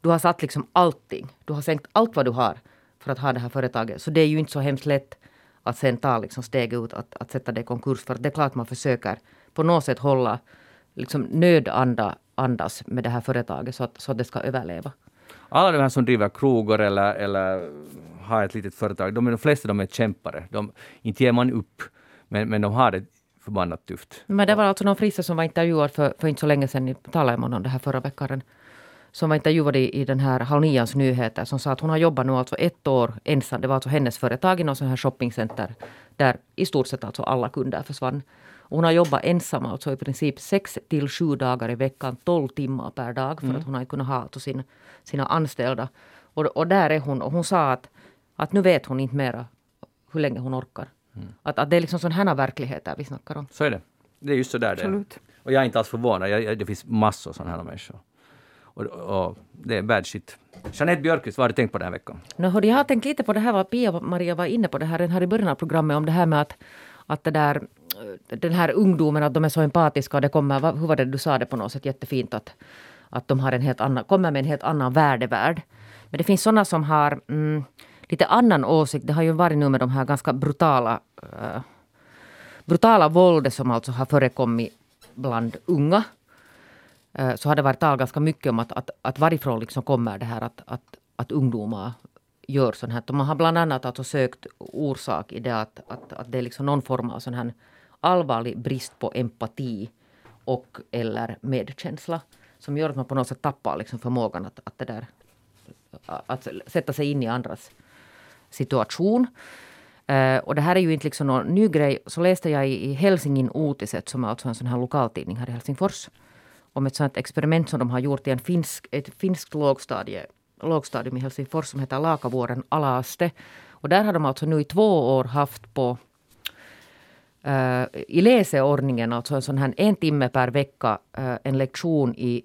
du har satt liksom allting. Du har sänkt allt vad du har för att ha det här företaget. Så det är ju inte så hemskt lätt att sen ta liksom steg ut att, att sätta det i konkurs. För det är klart man försöker på något sätt hålla liksom nödanda andas med det här företaget så att, så att det ska överleva. Alla de här som driver krogar eller, eller har ett litet företag, de, de flesta de är kämpare. De, inte ger man upp, men, men de har det förbannat tufft. Men det var alltså någon frisör som var intervjuad för, för inte så länge sedan, talade om det här förra veckan, som var intervjuad i, i den här Halv Nians nyheter som sa att hon har jobbat nu alltså ett år ensam. Det var alltså hennes företag i någon sån här shoppingcenter där i stort sett alltså alla kunder försvann. Och hon har jobbat ensam alltså i princip sex till sju dagar i veckan, tolv timmar per dag för mm. att hon har inte kunnat ha alltså sin, sina anställda. Och, och där är hon och hon sa att, att nu vet hon inte mera hur länge hon orkar. Mm. Att, att det är liksom sån här verklighet vi snackar om. Så är det. Det är just så där Absolut. det är. Och jag är inte alls förvånad. Jag, jag, det finns massor sådana här människor. Och, och, det är bad shit. Jeanette Björkqvist, vad har du tänkt på den här veckan? No, jag har tänkt lite på det här vad Pia-Maria var inne på det här, den här i början av programmet om det här med att, att det där, den här ungdomen, att de är så empatiska och det kommer, hur var det du sa det på något sätt jättefint att, att de har en helt annan, kommer med en helt annan värdevärld. Men det finns sådana som har mm, lite annan åsikt. Det har ju varit nu med de här ganska brutala uh, brutala våldet som alltså har förekommit bland unga. Uh, så har det varit tal ganska mycket om att, att, att varifrån liksom kommer det här att, att, att ungdomar gör sånt här. Och man har bland annat alltså sökt orsak i det att, att, att det är liksom någon form av sån här allvarlig brist på empati och eller medkänsla som gör att man på något sätt tappar liksom förmågan att, att, det där, att sätta sig in i andras situation. Uh, och det här är ju inte liksom någon ny grej. Så läste jag i, i Helsingin Uutiset, som är alltså en sån här lokaltidning här i Helsingfors, om ett sånt experiment som de har gjort i en finsk, ett finskt lågstadie, lågstadium i Helsingfors som heter Lakavuoren alaste. Och där har de alltså nu i två år haft på uh, i läseordningen, alltså en sån här en timme per vecka, uh, en lektion i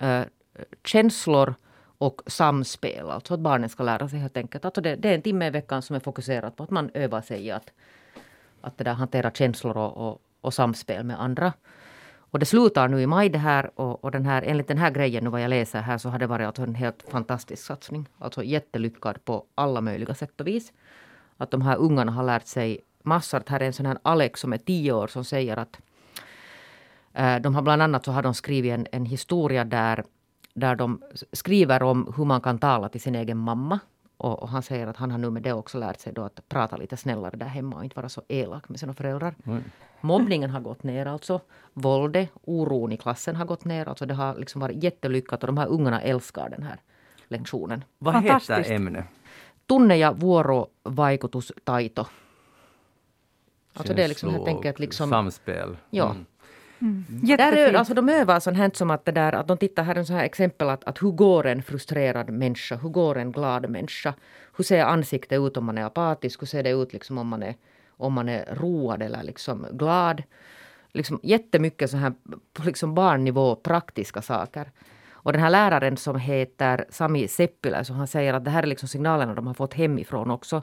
känslor, och samspel. Alltså att barnen ska lära sig helt enkelt. Alltså det, det är en timme i veckan som är fokuserad på att man övar sig i att, att det där hantera känslor och, och, och samspel med andra. Och det slutar nu i maj det här och, och den här, enligt den här grejen nu vad jag läser här så har det varit alltså en helt fantastisk satsning. Alltså jättelyckad på alla möjliga sätt och vis. Att de här ungarna har lärt sig massor. Här är en sån här Alex som är tio år som säger att äh, de har bland annat så har de skrivit en, en historia där där de skriver om hur man kan tala till sin egen mamma. Och, och, han säger att han har nu med det också lärt sig då att prata lite snällare där hemma och inte vara så elak med sina föräldrar. Mm. Mobbningen har gått ner alltså. Våldet, oron i klassen har gått ner. Alltså det har liksom varit jättelyckat och de här ungarna älskar den här lektionen. Vad heter ämnet? Tunne- ja vuorovaikutustaito. Alltså det är liksom helt enkelt liksom... Samspel. Ja. Mm. Mm. Där, alltså, de övar sånt här som att, det där, att de tittar här en sån här exempel att, att hur går en frustrerad människa, hur går en glad människa? Hur ser ansiktet ut om man är apatisk? Hur ser det ut liksom om man är, om man är road eller liksom glad? Liksom jättemycket så här på liksom barnnivå praktiska saker. Och den här läraren som heter Sami Seppilä, så han säger att det här är liksom signalerna de har fått hemifrån också.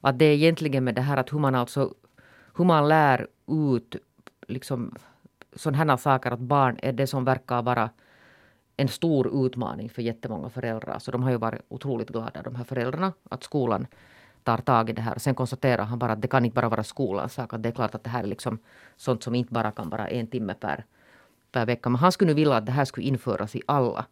Att det är egentligen med det här att hur man alltså hur man lär ut liksom sådana här saker att barn är det som verkar vara en stor utmaning för jättemånga föräldrar. Så de har ju varit otroligt glada, de här föräldrarna, att skolan tar tag i det här. Sen konstaterar han bara att det kan inte bara vara skolans sak. Att det är klart att det här är liksom sånt som inte bara kan vara en timme per, per vecka. Men han skulle nu vilja att det här skulle införas i alla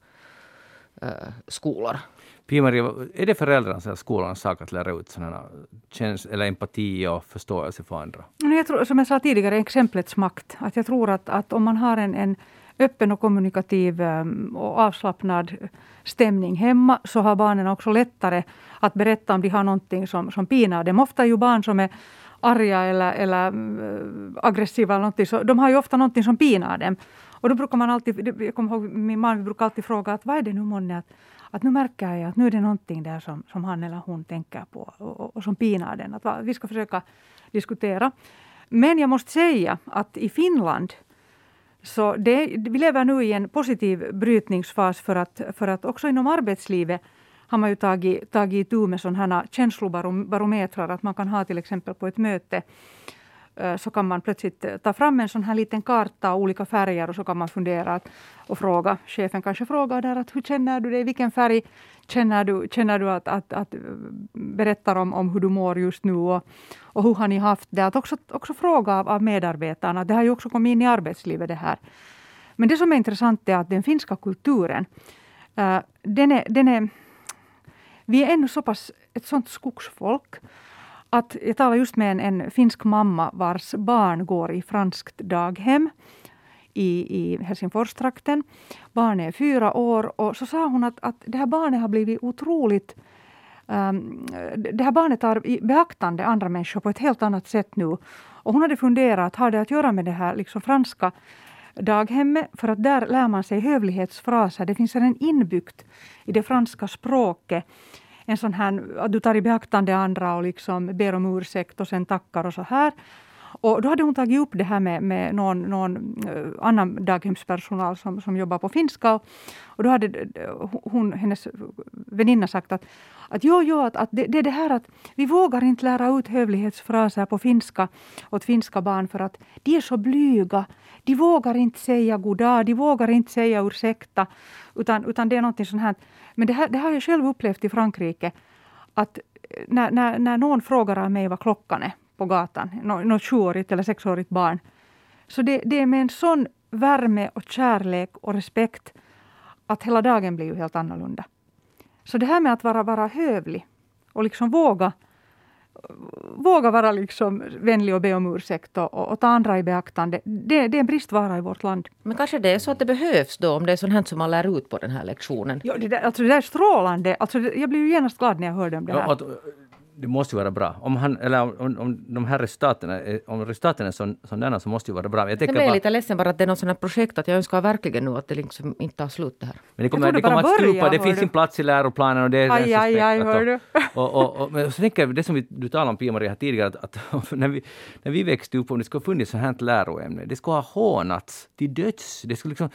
uh, skolor. Pia-Maria, är det föräldrarnas eller skolans sak att lära ut sådana käns eller empati och förståelse för andra? Jag tror, som jag sa tidigare, exemplets makt. Att jag tror att, att om man har en, en öppen och kommunikativ ehm, och avslappnad stämning hemma så har barnen också lättare att berätta om de har någonting som, som pinar dem. Ofta är ju barn som är arga eller, eller eh, aggressiva, eller någonting, så de har ju ofta någonting som pinar dem. Och då brukar man alltid, jag kommer ihåg min man brukar alltid fråga att vad är det nu månne att, att nu märker jag att nu är det någonting där som, som han eller hon tänker på och, och, och som pinar den. Att vi ska försöka diskutera. Men jag måste säga att i Finland så det, vi lever nu i en positiv brytningsfas för att, för att också inom arbetslivet har man ju tagit, tagit itu med sådana här känslobarometrar. Att man kan ha till exempel på ett möte Eh, så kan man plötsligt eh, ta fram en sån här liten karta och olika färger och så kan man fundera och fråga. Chefen kanske frågar där att hur känner du dig? Vilken färg känner du, känner du att, att, att eh, berättar om, om hur du mår just nu och, och hur har ni haft det? Att också, också fråga av, av medarbetarna. Det har ju också kommit in i arbetslivet det här. Men det som är intressant är att den finska kulturen, den är, den är, vi är ännu så pass ett sånt skogsfolk att jag talade just med en, en, finsk mamma vars barn går i franskt daghem i, i Helsingforstrakten. Barnet är fyra år och så sa hon att, att det här barnet har blivit otroligt um, det här barnet tar i beaktande andra människor på ett helt annat sätt nu. Och hon hade funderat, har det att göra med det här liksom franska daghemmet? För att där lär man sig hövlighetsfraser. Det finns en inbyggt i det franska språket en sån här, att du tar i beaktande andra och liksom ber om ursäkt och sen tackar och så här. Och då hade hon tagit upp det här med, med någon, någon eh, annan daghemspersonal som, som jobbar på finska. Och, då hade eh, hon, hennes väninna sagt att, att jo, jo, att, att det, det är det här att vi vågar inte lära ut hövlighetsfraser på finska åt finska barn för att de är så blyga. De vågar inte säga goddag, de vågar inte säga ursäkta. Utan, utan det är någonting sånt här. Men det, här, det har jag själv upplevt i Frankrike. Att eh, när, när, när någon frågar av mig vad klockan är på gatan, något sjuårigt eller sexårigt barn. Så det, det är med en sån värme och kärlek och respekt att hela dagen blir ju helt annorlunda. Så det här med att vara, vara hövlig och liksom våga våga vara liksom vänlig och be om ursäkt och, och, och ta andra i beaktande. Det, det, är en bristvara i vårt land. Men kanske det är så att det behövs då, om det är sånt här som man lär ut på den här lektionen? Ja, det, där, alltså det där är strålande. Alltså, jag blir ju genast glad när jag hörde om det här. Ja, att, det måste ju vara bra. Om, han, eller om, om de här resultaten är, om resultaten är sådana så måste det vara bra. Jag, jag blir lite ledsen bara att det är något sådant projekt att jag önskar verkligen nu att det liksom inte tar slut det här. Men det kommer, det kommer att stupa, det finns en plats i läroplanen och det är aj, aj, aj, hör du. Och, och, och, men så tänker jag, det som vi, du talade om Pia-Maria tidigare, att, att när, vi, när vi växte upp, om det skulle ha funnits så här läroämne, det skulle ha hånats till döds. Det skulle liksom,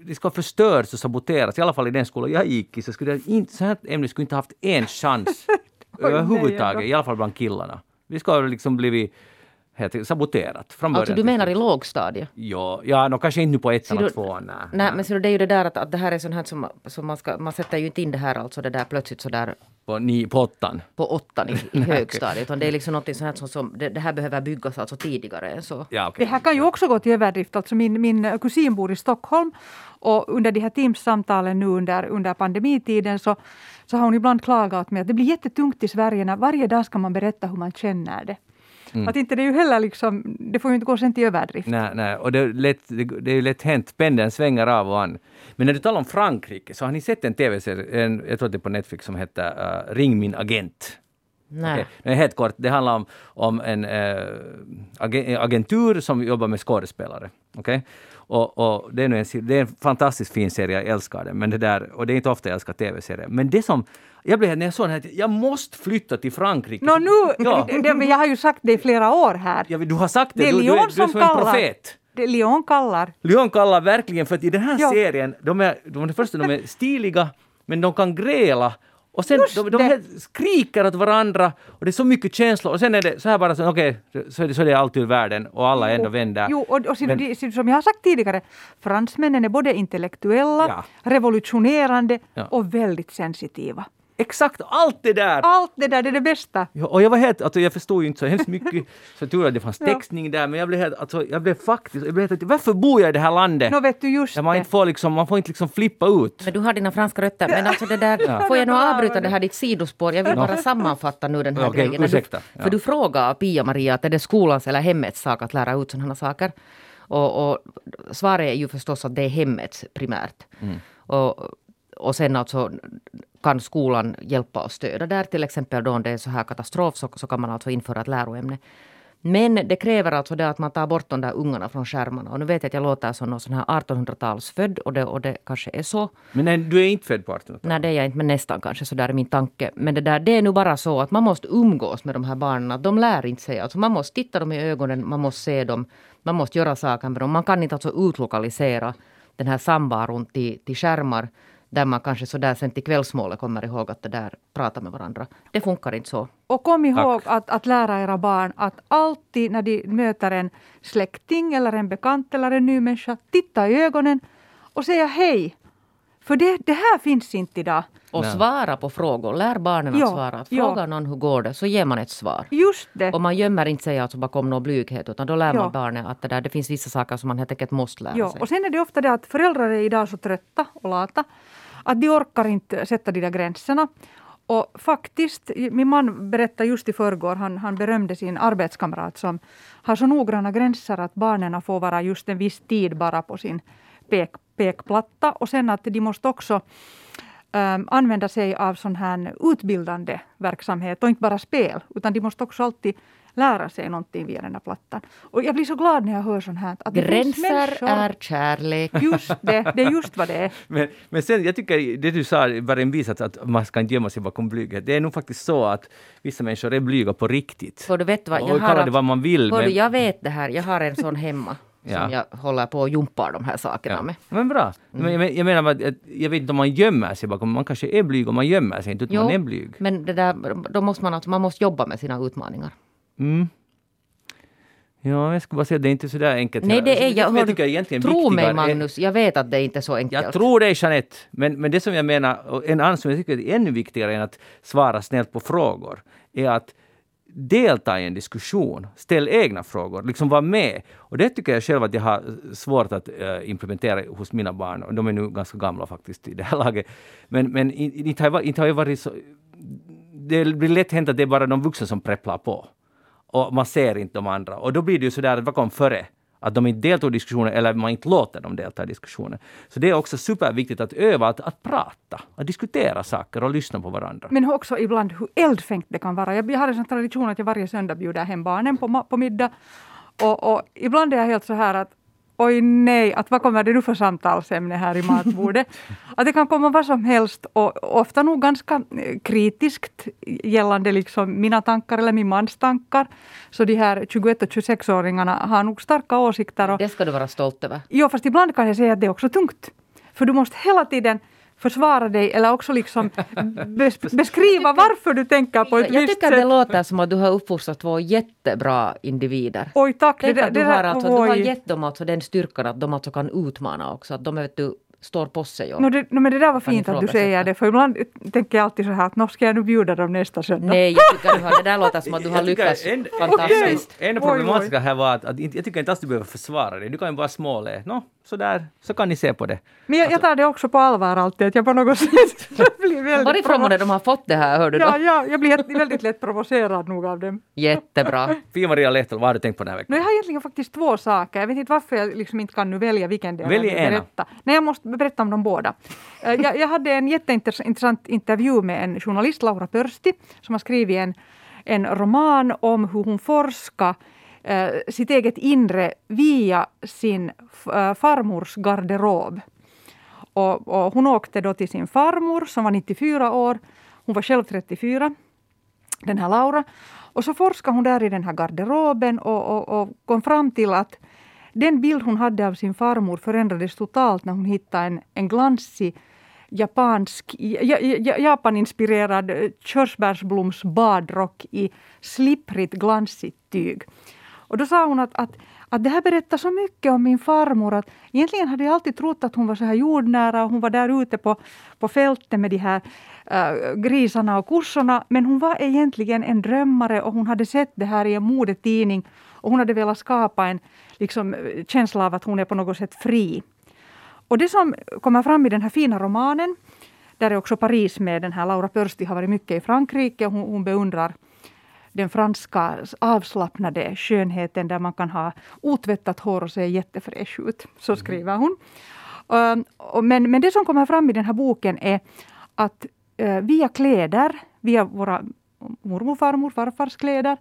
det skulle ha förstörts och saboterats, i alla fall i den skolan jag gick i, så skulle det inte, så här ämne skulle inte ha haft en chans överhuvudtaget, i alla fall bland killarna. Vi ska ha liksom blivit helt saboterat från början. Alltså du menar i lågstadiet? Ja, ja no, kanske inte nu på ettan och tvåan. Nej, nej, men så det är ju det där att, att det här är sånt här som, som man ska, man sätter ju inte in det här alltså det där plötsligt så där på, ni, på åttan? På åttan i, i högstadiet. Utan det är liksom något sånt som, som det, det, här behöver byggas alltså tidigare än så. Ja, okay. Det här kan ju också gå till överdrift. Alltså min, min kusin bor i Stockholm och under de här Teams-samtalen nu under, under pandemitiden så, så har hon ibland klagat med att det blir jättetungt i Sverige när varje dag ska man berätta hur man känner det. Mm. Att inte det är ju heller liksom, det får ju inte gå sen till överdrift. Nej, nej. och det är, lätt, det är ju lätt hänt, pendeln svänger av och an. Men när du talar om Frankrike, så har ni sett en tv-serie, jag tror det är på Netflix, som heter uh, Ring min agent? Nej. Okay. Helt kort, det handlar om, om en äh, agentur som jobbar med skådespelare. Okay? Och, och det, är en, det är en fantastiskt fin serie, jag älskar den. Men det där, och det är inte ofta jag älskar tv-serier. Men det som jag blev när jag såg den här, jag måste flytta till Frankrike. Nå nu, ja. det, jag har ju sagt det i flera år här. Ja, du har sagt det, det är du, du, är, du är som en profet. Det Lyon kallar. Lyon kallar verkligen, för att i den här ja. serien, de är, de, första, de är stiliga, men de kan gräla och sen de, de skriker åt varandra och det är så mycket känslor och sen är det så här bara okej, okay, så, är det, så är det allt ur världen och alla ändå vänder. Jo, och, och Men, som jag har sagt tidigare, fransmännen är både intellektuella, ja. revolutionerande ja. och väldigt sensitiva. Exakt allt det där! Allt det där, det är det bästa. Ja, och jag var helt, alltså jag förstod ju inte så hemskt mycket, så tur att det fanns Ja. textning där, men jag blev helt, alltså jag blev faktiskt, jag blev helt, varför bor jag i det här landet? Nå vet du just Där man det. inte får liksom, man får inte liksom flippa ut. Men du har dina franska rötter. Men alltså det där, får jag nog avbryta det här ditt sidospår? Jag vill bara sammanfatta nu den här Okej, grejen. Ursäkta. Du, Ja. För du frågar Pia-Maria att är det skolans eller hemmets sak att lära ut sådana saker. Och, och svaret är ju förstås att det är hemmets primärt. Mm. Och, och sen alltså kan skolan hjälpa och stödja där. Till exempel då om det är så här katastrof så, så kan man alltså införa ett läroämne. Men det kräver alltså det att man tar bort de där ungarna från skärmarna. Och nu vet jag att jag låter som någon sån här 1800-talsfödd och det, och det kanske är så. Men nej, du är inte född på 1800-talet? Nej, det är jag inte, men nästan kanske. Så där är min tanke. Men det, där, det är nu bara så att man måste umgås med de här barnen. De lär inte sig. Alltså man måste titta dem i ögonen, man måste se dem. Man måste göra saker med dem. Man kan inte alltså utlokalisera den här samvaron till, till skärmar där man kanske så där sen till kvällsmålet kommer ihåg att det där prata med varandra. Det funkar inte så. Och kom ihåg Tack. att, att lära era barn att alltid när de möter en släkting eller en bekant eller en ny människa, titta i ögonen och säga hej. För det, det här finns inte idag. Och Nej. svara på frågor. Lär barnen att Ja, svara. Att ja. fråga någon hur går det, så ger man ett svar. Just det. Och man gömmer inte sig alltså bakom någon blyghet, utan då lär Ja. man barnen att det, där, det finns vissa saker som man helt enkelt måste lära Ja, sig. och sen är det ofta det att föräldrar är idag så trötta och lata att de orkar inte sätta de där gränserna. Och faktiskt, min man berättade just i förrgår, han, han berömde sin arbetskamrat som har så noggranna gränser att barnen får vara just en viss tid bara på sin pek, pekplatta och sen att de måste också äm, använda sig av sån här utbildande verksamhet och inte bara spel, utan de måste också alltid lära sig någonting via den här plattan. Och jag blir så glad när jag hör sånt här. Att Gränser är kärlek. Just det, det är just vad det är. Men, men sen, jag tycker det du sa var en bisats att man ska inte gömma sig bakom blyghet. Det är nog faktiskt så att vissa människor är blyga på riktigt. För du vet vad, och jag har kalla det vad man vill. Hördu, Men, jag vet det här. Jag har en sån hemma. Ja. Som jag håller på och jumpar de här sakerna ja. med. men bra. Men, jag, jag menar att, jag vet inte om man gömmer sig bakom, man kanske är blyg och man gömmer sig inte, utan man är blyg. men det där, då måste man, alltså, man måste jobba med sina utmaningar. Mm. Ja, jag skulle bara säga det är inte så där enkelt. Nej, det är jag. jag hör tycker egentligen tro mig är- Magnus, jag vet att det inte är så enkelt. Jag tror dig Jeanette, men, men det som jag menar, och en annan som jag tycker är ännu viktigare än att svara snällt på frågor, är att delta i en diskussion, ställ egna frågor, liksom vara med. Och det tycker jag själv att jag har svårt att eh, implementera hos mina barn. Och de är nu ganska gamla faktiskt i det här laget. Men, men jag inte har jag varit så... Det blir lätt hänt att det är bara de vuxna som prepplar på. Och man ser inte de andra. Och då blir det ju sådär vad kom före? Att de inte deltog i diskussionen eller man inte låter dem delta i diskussionen. Så det är också superviktigt att öva att, att prata, att diskutera saker och lyssna på varandra. Men också ibland hur eldfängt det kan vara. Jag har en sån tradition att jag varje söndag bjuder hem barnen på, på middag. Och, och ibland är jag helt så här att oj nej, att vad kommer det nu för samtalsämne här i matbordet? att det kan komma vad som helst och ofta nog ganska eh, kritiskt gällande liksom mina tankar eller min mans tankar. Så de här 21 och 26-åringarna har nog starka åsikter. Och, Det ska du vara stolt över. Jo, fast ibland kan jag säga att det är också tungt. För du måste hela tiden försvara dig eller också liksom bes beskriva varför du tänker på ett Jag visst tycker det sätt. låter som att du har uppfostrat två jättebra individer. Oj, tack. Tänk att du där- har, alltså, du har oj. gett dem alltså den styrkan att de alltså kan utmana också. Att de vet du, står på sig. Och, Nå, det, nå, men det där var fint att du säger det, för ibland tänker jag alltid så här att ska jag nu bjuda dem nästa söndag. Nej, jag tycker du har, det där låter som att du har lyckats en- fantastiskt. En, en Oj, problematiska här var att, att jag tycker inte alls du behöver försvara dig. Du kan ju bara småle. Nå, så där, så kan ni se på det. Men jag, jag tar det också på allvar alltid, att jag på något sätt blir väldigt... Varifrån var det de har fått det här, hör du då? Ja, ja, jag blir väldigt lätt provocerad nog av dem. Jättebra. Pia-Maria Lehtol, vad har du tänkt på den här veckan? No, jag har egentligen faktiskt två saker. Jag vet inte varför jag liksom inte kan nu välja vilken del Välj jag vill ena. Nej, jag måste berätta om dem båda. Eh, jag, jag hade en jätteintressant intervju med en journalist, Laura Pörsti, som har skrivit en, en roman om hur hon forskar eh, sitt eget inre via sin eh, farmors garderob. Och, och hon åkte då till sin farmor som var 94 år. Hon var själv 34 den här Laura. Och så forskade hon där i den här garderoben och, och, och kom fram till att den bild hon hade av sin farmor förändrades totalt när hon hittade en, en glansig japansk, Japaninspirerad eh, körsbärsblomsbadrock körsbärsbloms badrock i slipprigt glansigt tyg. Och då sa hon att, att, att det här berättar så mycket om min farmor. Att egentligen hade jag alltid trott att hon var så här jordnära och hon var där ute på, på fältet med de här äh, grisarna och kossorna. Men hon var egentligen en drömmare och hon hade sett det här i en modetidning och hon hade velat skapa en liksom, känsla av att hon är på något sätt fri. Och det som kommer fram i den här fina romanen, där är också Paris med, den här Laura Pörsti har varit mycket i Frankrike, hon, hon beundrar den franska avslappnade skönheten där man kan ha otvättat hår och se jättefräsch ut. Så mm. skriver hon. Men, men det som kommer fram i den här boken är att eh, via kläder, via våra mormor, farmor, farfars kläder,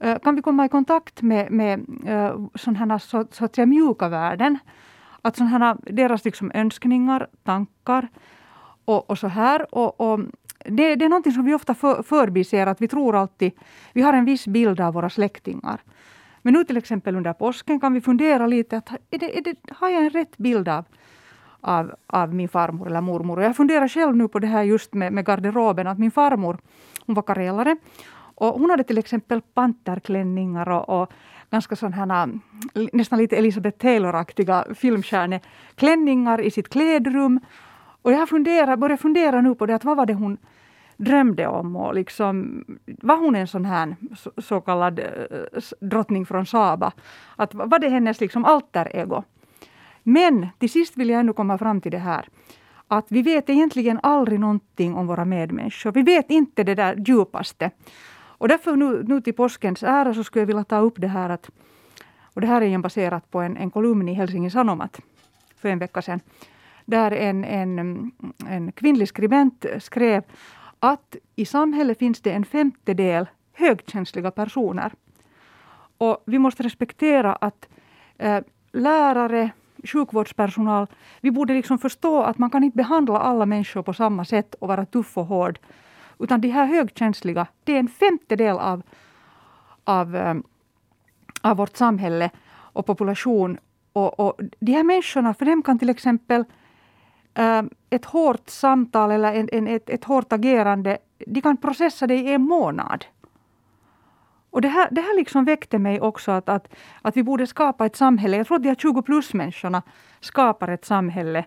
Eh, kan vi komma i kontakt med, med eh, sådana så, så att säga, mjuka värden. Att sådana, deras liksom önskningar, tankar och, och så här. Och, och det, det är någonting som vi ofta för, förbiser, att vi tror alltid, vi har en viss bild av våra släktingar. Men nu till exempel under påsken kan vi fundera lite, att är det, är det, har jag en rätt bild av, av, av min farmor eller mormor? Och jag funderar själv nu på det här just med, med garderoben, att min farmor, hon var karelare. Och hon hade till exempel panterklänningar och, och ganska sådana, mm, nästan lite Elizabeth Taylor-aktiga filmstjärneklänningar i sitt klädrum. Och jag funderar, börjar fundera nu på det, att vad var det hon drömde om och liksom, var hon en sån här så, så kallad eh, drottning från Saba? Att, var det hennes liksom alter ego? Men till sist vill jag ändå komma fram till det här att vi vet egentligen aldrig någonting om våra medmänniskor. Vi vet inte det där djupaste. Och därför nu, nu till påskens ära så skulle jag vilja ta upp det här att, och det här är igen baserat på en, en kolumn i Helsingin Sanomat för en vecka sedan, där en, en, en kvinnlig skribent skrev att i samhället finns det en femtedel högkänsliga personer. Och vi måste respektera att eh, lärare, sjukvårdspersonal, vi borde liksom förstå att man kan inte behandla alla människor på samma sätt och vara tuff och hård. Utan de här högkänsliga, det är en femtedel av, av, ehm, av vårt samhälle och population. Och, och de här människorna, för dem kan till exempel äh, ett hårt samtal eller en, en, ett, ett hårt agerande, de kan processa det i en månad. Och det här, det här liksom väckte mig också att, att, att vi borde skapa ett samhälle. Jag tror att de här 20 plus-människorna skapar ett samhälle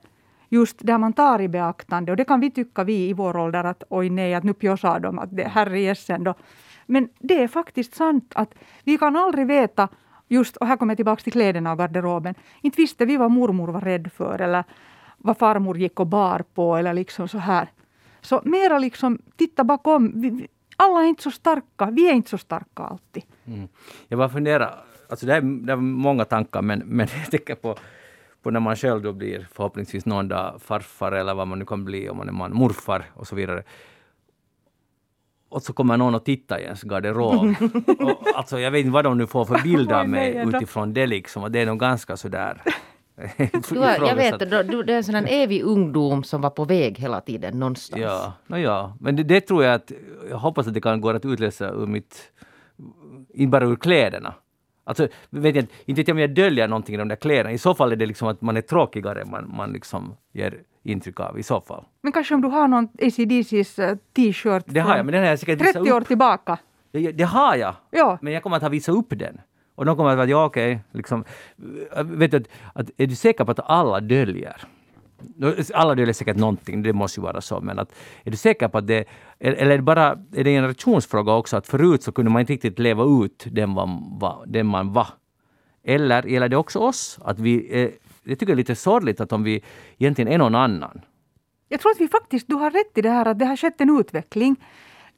just där man tar i beaktande. Och det kan vi tycka vi i vår ålder att oj nej, att nu pjossar de, att det herrejessen då. Men det är faktiskt sant att vi kan aldrig veta just, och här kommer jag tillbaka till kläderna och garderoben. Inte visste vi vad mormor var rädd för eller vad farmor gick och bar på eller liksom så här. Så mera liksom titta bakom. Vi, alla är inte så starka. Vi är inte så starka alltid. Mm. Jag bara funderar, alltså det är, det är många tankar men, men jag tänker på, på när man själv då blir förhoppningsvis någon dag farfar eller vad man nu kan bli om man är man, morfar och så vidare. Och så kommer någon och tittar i ens garderob. och, alltså jag vet inte vad de nu får för bild av mig utifrån det liksom. Och det är nog ganska sådär du har, jag vet, du, det är en sån evig ungdom som var på väg hela tiden någonstans. Ja, no, ja. men det, det, tror jag att, jag hoppas att det kan gå att utläsa ur mitt, inte bara ur kläderna. Alltså, vet jag, inte vet jag om jag döljer någonting i de där kläderna. I så fall är det liksom att man är tråkigare man, man liksom ger intryck av i så fall. Men kanske om du har någon ACDCs uh, t-shirt Det har jag, men den har jag säkert 30 år tillbaka. Det, det har jag, ja. men jag kommer att ha visat upp den. Och de kommer att vara, ja okej, okay, liksom, vet du, att, att, är du säker på att alla döljer? Alla döljer säkert någonting, det måste ju vara så, men att, är du säker på att det, eller är det bara är det en generationsfråga också, att förut så kunde man inte riktigt leva ut den man var. Den man var. Eller gäller det också oss? Att vi, eh, jag tycker det är lite sorgligt att om vi egentligen är någon annan. Jag tror att vi faktiskt, du har rätt i det här att det har skett en utveckling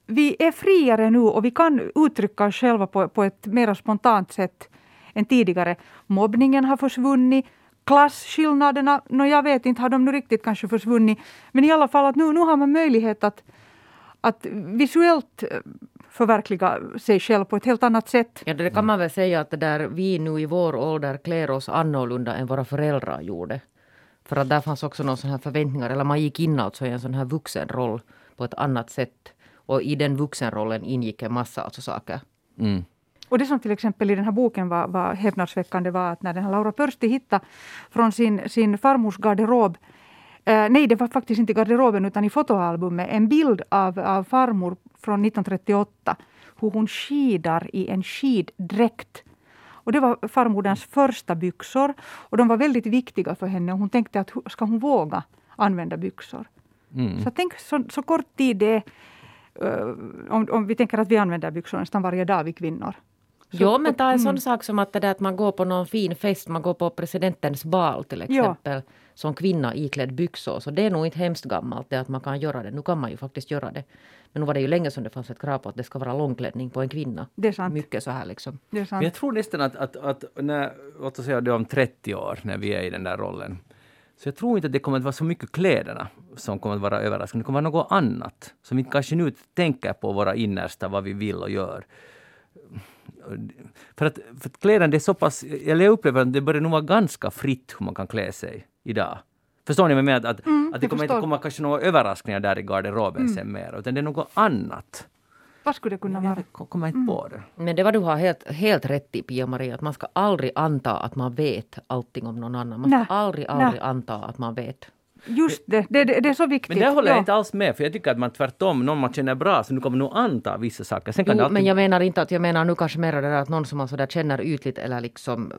vi är friare nu och vi kan uttrycka oss själva på, på ett mer spontant sätt än tidigare. Mobbningen har försvunnit. Klasskillnaderna, no, jag vet inte, har de nu riktigt kanske försvunnit. Men i alla fall att nu, nu har man möjlighet att, att visuellt eh, förverkliga sig själv på ett helt annat sätt. Ja, det kan man väl säga att det där, vi nu i vår ålder klär oss annorlunda än våra föräldrar gjorde. För att där fanns också någon sån här förväntningar, eller man gick in alltså i en sån här vuxenroll på ett annat sätt. Och i den vuxenrollen ingick en massa alltså saker. Mm. Och det som till exempel i den här boken var, var häpnadsväckande var att när den här Laura Pörsti hittade från sin, sin farmors garderob eh, nej, det var faktiskt inte i garderoben utan i fotoalbumet. En bild av, av farmor från 1938. Hur hon skidar i en skiddräkt. Och det var farmoderns första byxor. Och de var väldigt viktiga för henne. Hon tänkte att ska hon våga använda byxor? Mm. Så tänk så, så kort tid det är. Uh, om, om vi tänker att vi använder byxor nästan varje dag, vi kvinnor. Jo, men ta en sån mm. sak som att, det där att man går på någon fin fest, man går på presidentens bal till exempel. Ja. Som kvinna iklädd byxor. Så det är nog inte hemskt gammalt det att man kan göra det. Nu kan man ju faktiskt göra det. Men nu var det ju länge sedan det fanns ett krav på att det ska vara långklädning på en kvinna. Det är sant. Mycket så här liksom. Det är sant. Men jag tror nästan att, att, att när, låt oss säga det om 30 år, när vi är i den där rollen. Så jag tror inte att det kommer att vara så mycket kläderna som kommer att vara överraskande. Det kommer att vara något annat som vi kanske nu tänker på våra innersta, vad vi vill och gör. För att, för att kläderna, det är så pass... Eller jag upplever att det börjar nog vara ganska fritt hur man kan klä sig idag. Förstår ni vad jag menar? Att, mm, att det kommer förstår. inte komma kanske några överraskningar där i garderoben mm. sen mer, utan det är något annat. Vad skulle det kunna vara? Jag kommer inte mm. på det. Men det var du har helt, helt rätt i Pia-Maria, att man ska aldrig anta att man vet allting om någon annan. Man ska Nä. aldrig, aldrig Nä. anta att man vet. Just det, det, det, det, är så viktigt. Men det håller jag inte alls med för jag tycker att man tvärtom, någon man känner bra så nu kommer nog anta vissa saker. Sen kan jo, alltid... men jag menar inte att jag menar nu kanske mer det där att någon som man sådär känner ytligt eller liksom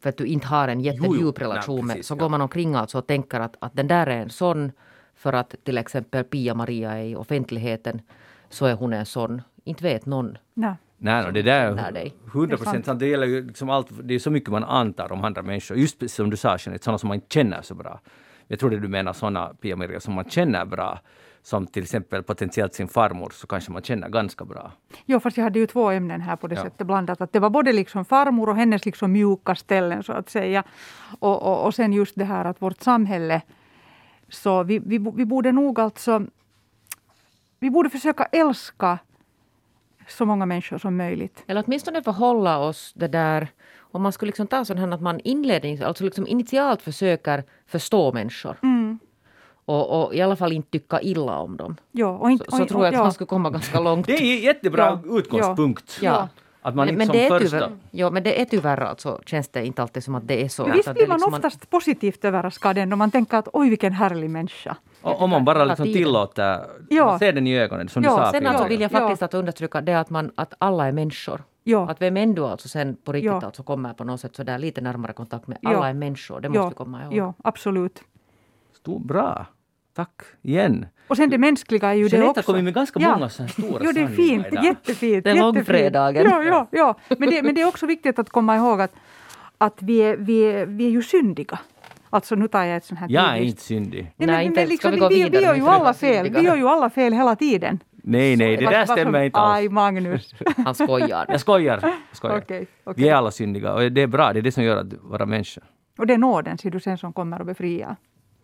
för att du inte har en jättedjup relation med så ja. går man omkring alltså och tänker att, att den där är en sån för att till exempel Pia-Maria är i offentligheten så är hon en sån. Inte vet någon. Nej. Nej, no, det där är 100 procent sant. Det gäller ju liksom allt, det är så mycket man antar om andra människor. Just som du sa, sådana som man inte känner så bra. Jag trodde du menar sådana Pia-Maria som man känner bra som till exempel potentiellt sin farmor så kanske man känner ganska bra. Jo, fast jag hade ju två ämnen här på det ja. sättet blandat. Att det var både liksom farmor och hennes liksom mjuka ställen så att säga. Och, och, och sen just det här att vårt samhälle, så vi, vi, vi borde nog alltså, vi borde försöka älska så många människor som möjligt. Eller åtminstone förhålla oss det där om man skulle liksom ta sån här att man inlednings, alltså liksom initialt försöker förstå människor. Mm. Och, och, i alla fall inte tycka illa om dem. Ja, och inte, så, så tror jag att ja. man skulle komma ganska långt. Det är en jättebra ja. utgångspunkt. Ja. Att man men, men, det är första... tyvärr, ja, men det är tyvärr alltså, känns det inte alltid som att det är så. Men visst blir man liksom oftast man... positivt överraskad ändå. Man tänker att oj vilken härlig människa. Om man bara liksom tillåter, ja. man ser den i ögonen som ja. du sa. Sen alltså vill jag faktiskt att understryka det att, man, att alla är människor. Ja. Att vem ändå alltså sen på riktigt ja. alltså kommer på något sätt så där lite närmare kontakt med alla är människor. Det måste du komma ihåg. Ja, absolut. Stor, bra. Tack igen. Och sen det mänskliga är ju Jeanette det också. har kommit med ganska många ja. stora Jo, det är fint. Idag. Jättefint. Det är långfredagen. Ja, ja, ja. Men, det, men det är också viktigt att komma ihåg att, att vi, är, vi, är, vi är ju syndiga. Alltså nu tar jag ett sånt här Jag är inte syndig. Nej, Nej inte liksom, vi gå vidare. Vi, vi gör ju alla fel. Vi gör ju alla fel hela tiden. Nej, nej, det där stämmer inte alls. Aj, Magnus. Han skojar. Jag skojar. Jag skojar. Okay, okay. Vi är alla syndiga och det är bra. Det är det som gör att vara människa. Och det är nåden, ser du, sen som kommer och befriar.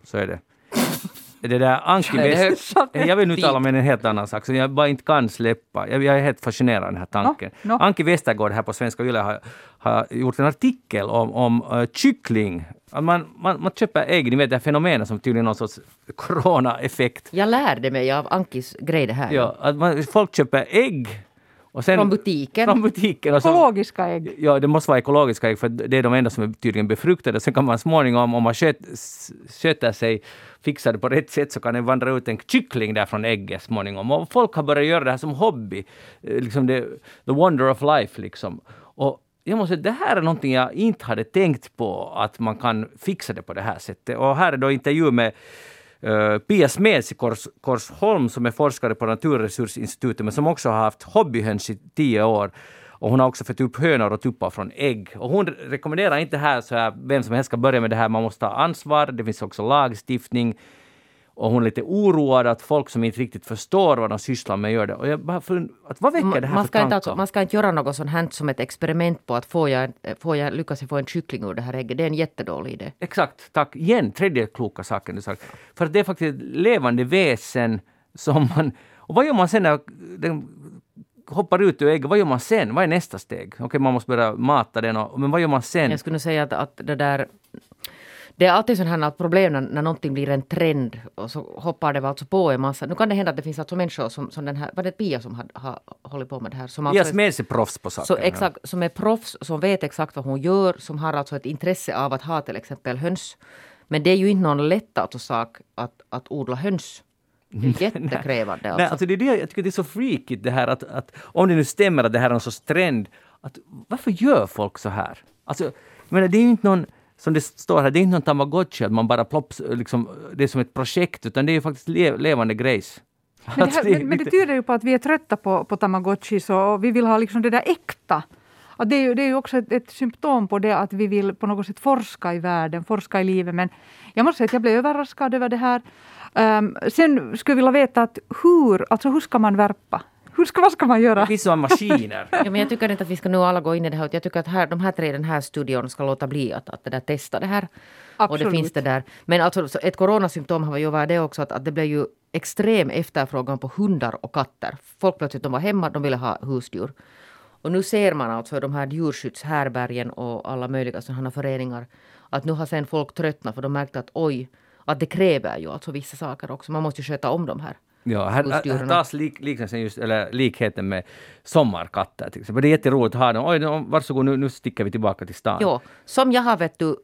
Så är det. Det där Anki West, jag vill nu tala om en helt annan sak som jag bara inte kan släppa. Jag, jag är helt fascinerad av den här tanken. No, no. Anki Westergård här på Svenska Yle har, har gjort en artikel om, om uh, kyckling. Att man, man, man köper ägg, ni vet det här fenomenet som tydligen är någon sorts corona-effekt. Jag lärde mig av Ankis grej det här. Ja, att man, folk köper ägg och sen, från butiken? Från butiken. Och så, ekologiska ägg? Ja, det måste vara ekologiska ägg för det är de enda som är tydligen befruktade. Sen kan man småningom, om man sköt, sköter sig, fixar det på rätt sätt, så kan det vandra ut en kyckling där från ägget småningom. Och folk har börjat göra det här som hobby. Eh, liksom det, the wonder of life liksom. Och jag måste säga, det här är någonting jag inte hade tänkt på, att man kan fixa det på det här sättet. Och här är då intervju med Eh, Pia Smeds i Kors, Korsholm som är forskare på Naturresursinstitutet men som också har haft hobbyhöns i tio år. Och hon har också fått upp hönor och tuppar från ägg. Och hon rekommenderar inte här så här, vem som helst ska börja med det här. Man måste ta ansvar. Det finns också lagstiftning. Och hon är lite oroad att folk som inte riktigt förstår vad de sysslar med gör det. Och jag bara fund, att vad väcker det här man ska för inte alltså, Man ska inte göra något sånt här som ett experiment på att får jag, får jag lyckas få en kyckling ur det här ägget. Det är en jättedålig idé. Exakt, tack. Igen, tredje kloka saken du sagt. För det är faktiskt ett levande väsen som man... Och vad gör man sen när den hoppar ut ur ägget? Vad gör man sen? Vad är nästa steg? Okej, man måste börja mata den. Och, men vad gör man sen? Jag skulle säga att, att det där det är alltid sådana problem när, när någonting blir en trend och så hoppar det alltså på en massa. Nu kan det hända att det finns alltså människor som, som den här, var det Pia som har, har hållit på med det här? Som alltså Pia Smeds är proffs på saken. Så exakt, som är proffs, som vet exakt vad hon gör, som har alltså ett intresse av att ha till exempel höns. Men det är ju inte någon lätt alltså sak att, att odla höns. Det är jättekrävande. Alltså. Nej, alltså det är det jag tycker det är så freakigt det här att, att om det nu stämmer att det här är en sorts trend att varför gör folk så här? Alltså, menar, det är ju inte någon som det står här, det är inte någon tamagotchi att man bara plopps, liksom, det är som ett projekt, utan det är ju faktiskt le, levande grejs. Men det, här, men, men det tyder ju på att vi är trötta på, på tamagotchis och vi vill ha liksom det där äkta. Att det, är ju, det är ju också ett, ett, symptom på det att vi vill på något sätt forska i världen, forska i livet. Men jag måste säga att jag blev överraskad över det här. Um, sen skulle jag vilja veta att hur, alltså hur ska man värpa? Hur ska, vad ska man göra? Det finns sådana maskiner. ja, men jag tycker inte att vi ska nu alla gå in i det här. Jag tycker att här, de här tre i den här studion ska låta bli att, att det där testa det här. Absolut. Och det finns det där. Men alltså, ett coronasymptom har ju varit det också att, att det blev ju extrem efterfrågan på hundar och katter. Folk plötsligt de var hemma, de ville ha husdjur. Och nu ser man alltså de här djurskyddshärbergen och alla möjliga sådana föreningar att nu har sen folk tröttnat för de märkte att oj, att det kräver ju alltså vissa saker också. Man måste ju sköta om de här Ja, här, här tas lik, liknelsen just, eller likheten med sommarkatter till exempel. Det är jätteroligt att ha dem. Oj, varsågod, nu, nu sticker vi tillbaka till stan. Jo, som jag har vet du,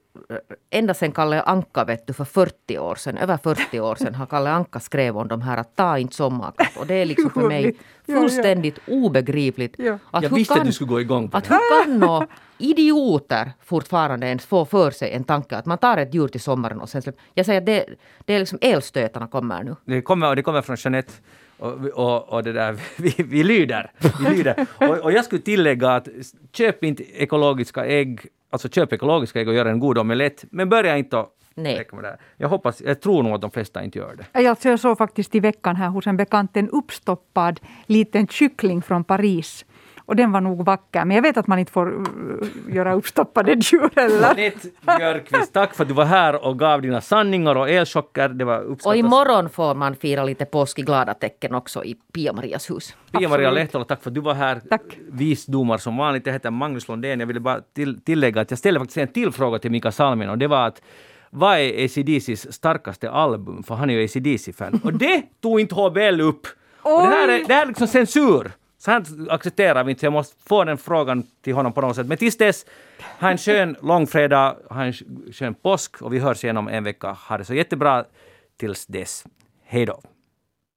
ända sedan Kalle Anka vet du, för 40 år sedan, över 40 år sedan har Kalle Anka skrivit om de här att ta inte sommarkatt. Och det är liksom för mig fullständigt obegripligt. Ja. Att jag visste kan, att du skulle gå igång på att det. Hur kan nå idioter fortfarande ens få för sig en tanke att man tar ett djur till sommaren och sen släpper... Jag säger att det, det är liksom elstötarna kommer nu. Det kommer, det kommer från Jeanette och, och, och det där, vi, vi lyder. Vi lyder. Och, och jag skulle tillägga att köp inte ekologiska ägg, alltså köp ekologiska ägg och gör en god omelett, men börja inte att Nej. Jag hoppas, jag tror nog att de flesta inte gör det. Alltså jag såg faktiskt i veckan här hos en bekant en uppstoppad liten kyckling från Paris och den var nog vacker. Men jag vet att man inte får uh, göra uppstoppade djur heller. Anette Björkqvist, tack för att du var här och gav dina sanningar och elchocker. Det var uppskattat. Och imorgon får man fira lite påsk i glada tecken också i Pia-Marias hus. Pia-Maria Lehtola, tack för att du var här. Tack. Visdomar som vanligt. Jag heter Magnus Lundén. Jag ville bara till, tillägga att jag ställde faktiskt en till fråga till Mika Salminen och det var att vad är ACDCs starkaste album? För han är ju ACDC-fan. Och det tog inte HBL upp. Och det här är, det här är liksom censur. Så här accepterar vi inte, jag måste få den frågan till honom på något sätt. Men tills dess, ha en skön långfredag, ha en skön påsk och vi hörs igen om en vecka. Ha det så jättebra tills dess. Hej då!